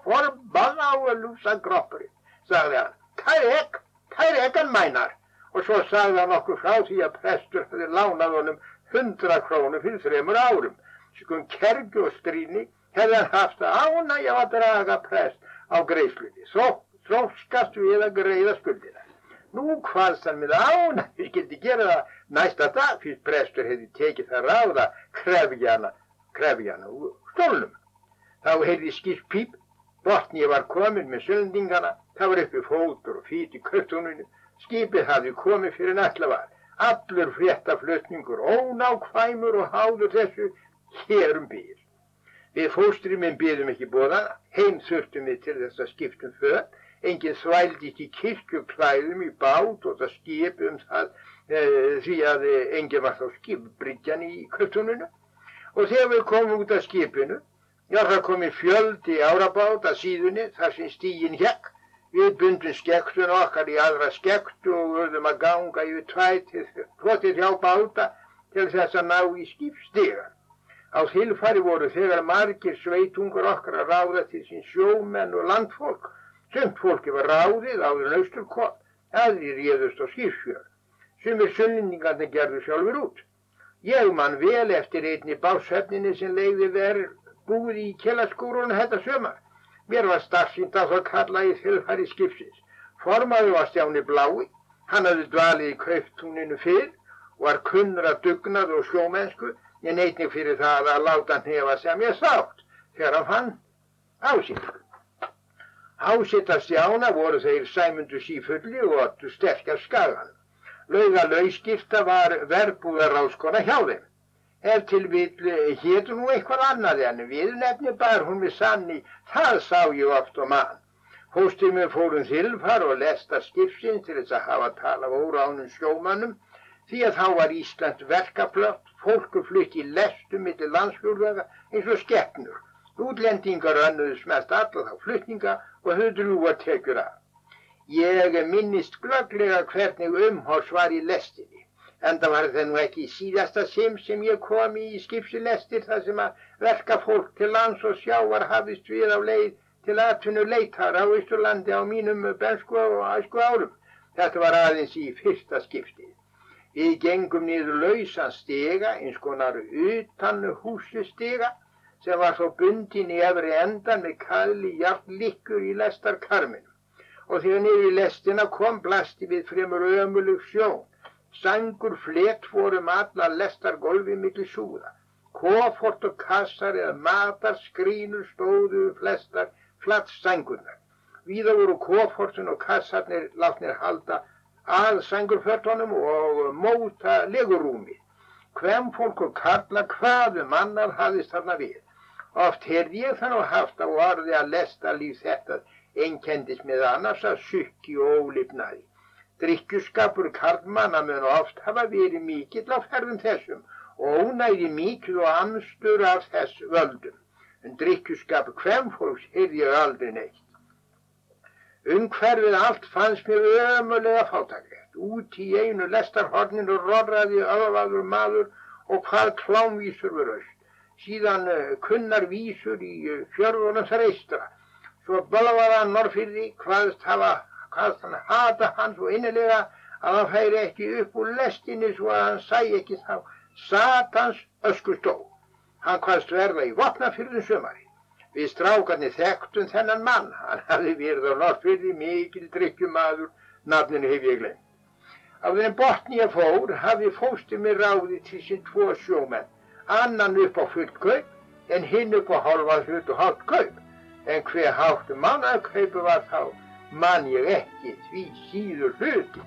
forbann á að lúsa groppurinn, sagði hann. Það er ekk, það er ekkan mænar. Og svo sagði hann okkur frá því að prestur hefði lánað honum hundra krónu fyrir þreymur árum. Skum kergu og stríni hefði hann haft að ánægja að draga prest á greiðslunni. Svo þróskast við að greiða skuldina. Nú hvaðst hann með ána, við gildi gera það. Næsta dag, fyrir prestur hefði tekið það ráða krefjana, krefjana úr stólnum. Þá heyrði skipt píp, botni var komin með söndingana, það var uppi fótur og fít í köttuninu, skipið hafði komið fyrir nætlavar, allur fréttaflutningur, ónákvæmur og háður þessu hérum býr. Við fóstriminn býðum ekki bóðana, heim þurftum við til þess að skiptum föt, enginn svældi í kirkjuklæðum í bát og það skipum það e, því að enginn var þá skipbryggjan í köttuninu og þegar við komum út af skipinu já það komið fjöldi árabát að síðunni þar sem stígin hekk við bundum skektun okkar í aðra skektu og verðum að ganga yfir tvætið hjá báta til þess að ná í skipstiga á þilfari voru þegar margir sveitungur okkar að ráða til sín sjómenn og landfólk Sumt fólki var ráðið áður en austur kom, aðri réðust á skýrsfjör. Sumir sunnendingarnir gerðu sjálfur út. Ég man vel eftir einni básöfninni sem leiði verið búið í kjellaskúrunu þetta sömar. Mér var starfsýnd að það kalla í þilfæri skipsins. Formaður var Stjáni Blái, hann hafði dvalið í kauftúninu fyrr var kunnur að dugnað og sjómennsku, en einnig fyrir það að láta hann hefa sem ég sátt þegar hann fann ásýnku. Ásetta stjána voru þeir sæmundu sífulli og ottu sterkar skagan. Lauga lauskipta var verbúðaráskona hjá þeim. Ef til vil hétu nú eitthvað annað en við nefni bar hún við sanni, það sá ég oft og mann. Hóstið með fórum þilfar og lesta skipsins til þess að hafa tala voru ánum sjómannum því að þá var Ísland verkaflögt, fólku flytt í lestu millir landsfjörðaga eins og skeppnur Útlendingar önnuðs mest alla þá flutninga og höfðu drúa tekjur af. Ég minnist glögglega hvernig umhors var í lestinni. En það var það nú ekki síðasta sim sem ég kom í skipsilestir þar sem að verka fólk til lands og sjávar hafist við á leið til aðtunnu leitar á Ísturlandi á mínum bensku og æsku árum. Þetta var aðeins í fyrsta skiptið. Við gengum niður lausan stega, eins konar utan húsi stega sem var svo bundin í efri endan með kalli hjartlikkur í lestarkarminu. Og þegar niður í lestina kom blasti við fremur ömulug sjón. Sangur flett fórum alla lestargolfi miklu súða. Kofort og kassar eða matar skrínur stóðu flestar flatt sangurnar. Víða voru kofortin og kassarnir látnir halda að sangurfötunum og móta legurúmið. Hvem fólk og kalla hvaðu mannar hafðist þarna við. Oft heyrði ég það nú haft á orði að lesta líf þetta einkendis með annars að sukki og ólifnaði. Drikkjuskapur karlmanna mun oft hafa verið mikill á ferðum þessum og ónæði mikill og anstur af þess völdum. En drikkjuskapur hvem fólks heyrði ég aldrei neitt. Umhverfið allt fannst mér ömulega fátaklegt. Út í einu lestarhorninu rorraði öðvaður maður og hvað klámvísur raust. Síðan uh, kunnar vísur í uh, fjörðunum þreistra. Svo bölvaði hann norrfyrði hvaðst hafa, hvaðst hann hata hann svo innilega að hann færi ekki upp úr lestinni svo að hann sæ ekki þá satans öskustó. Hann hvaðst verða í vopnafyrðum sömari. Við strákarnir þekktum þennan mann. Hann hafði verið á norrfyrði mikil drikkjumadur, nafninu hef ég glemt. Á þennan botni ég fór hafði fósti mér ráði til sín tvo sjómenn annan upp á fullt kaup en hinn upp á hálfa hlut og hálft kaup. En hver hálft mannakaupu var þá, man ég ekki því síður hluti.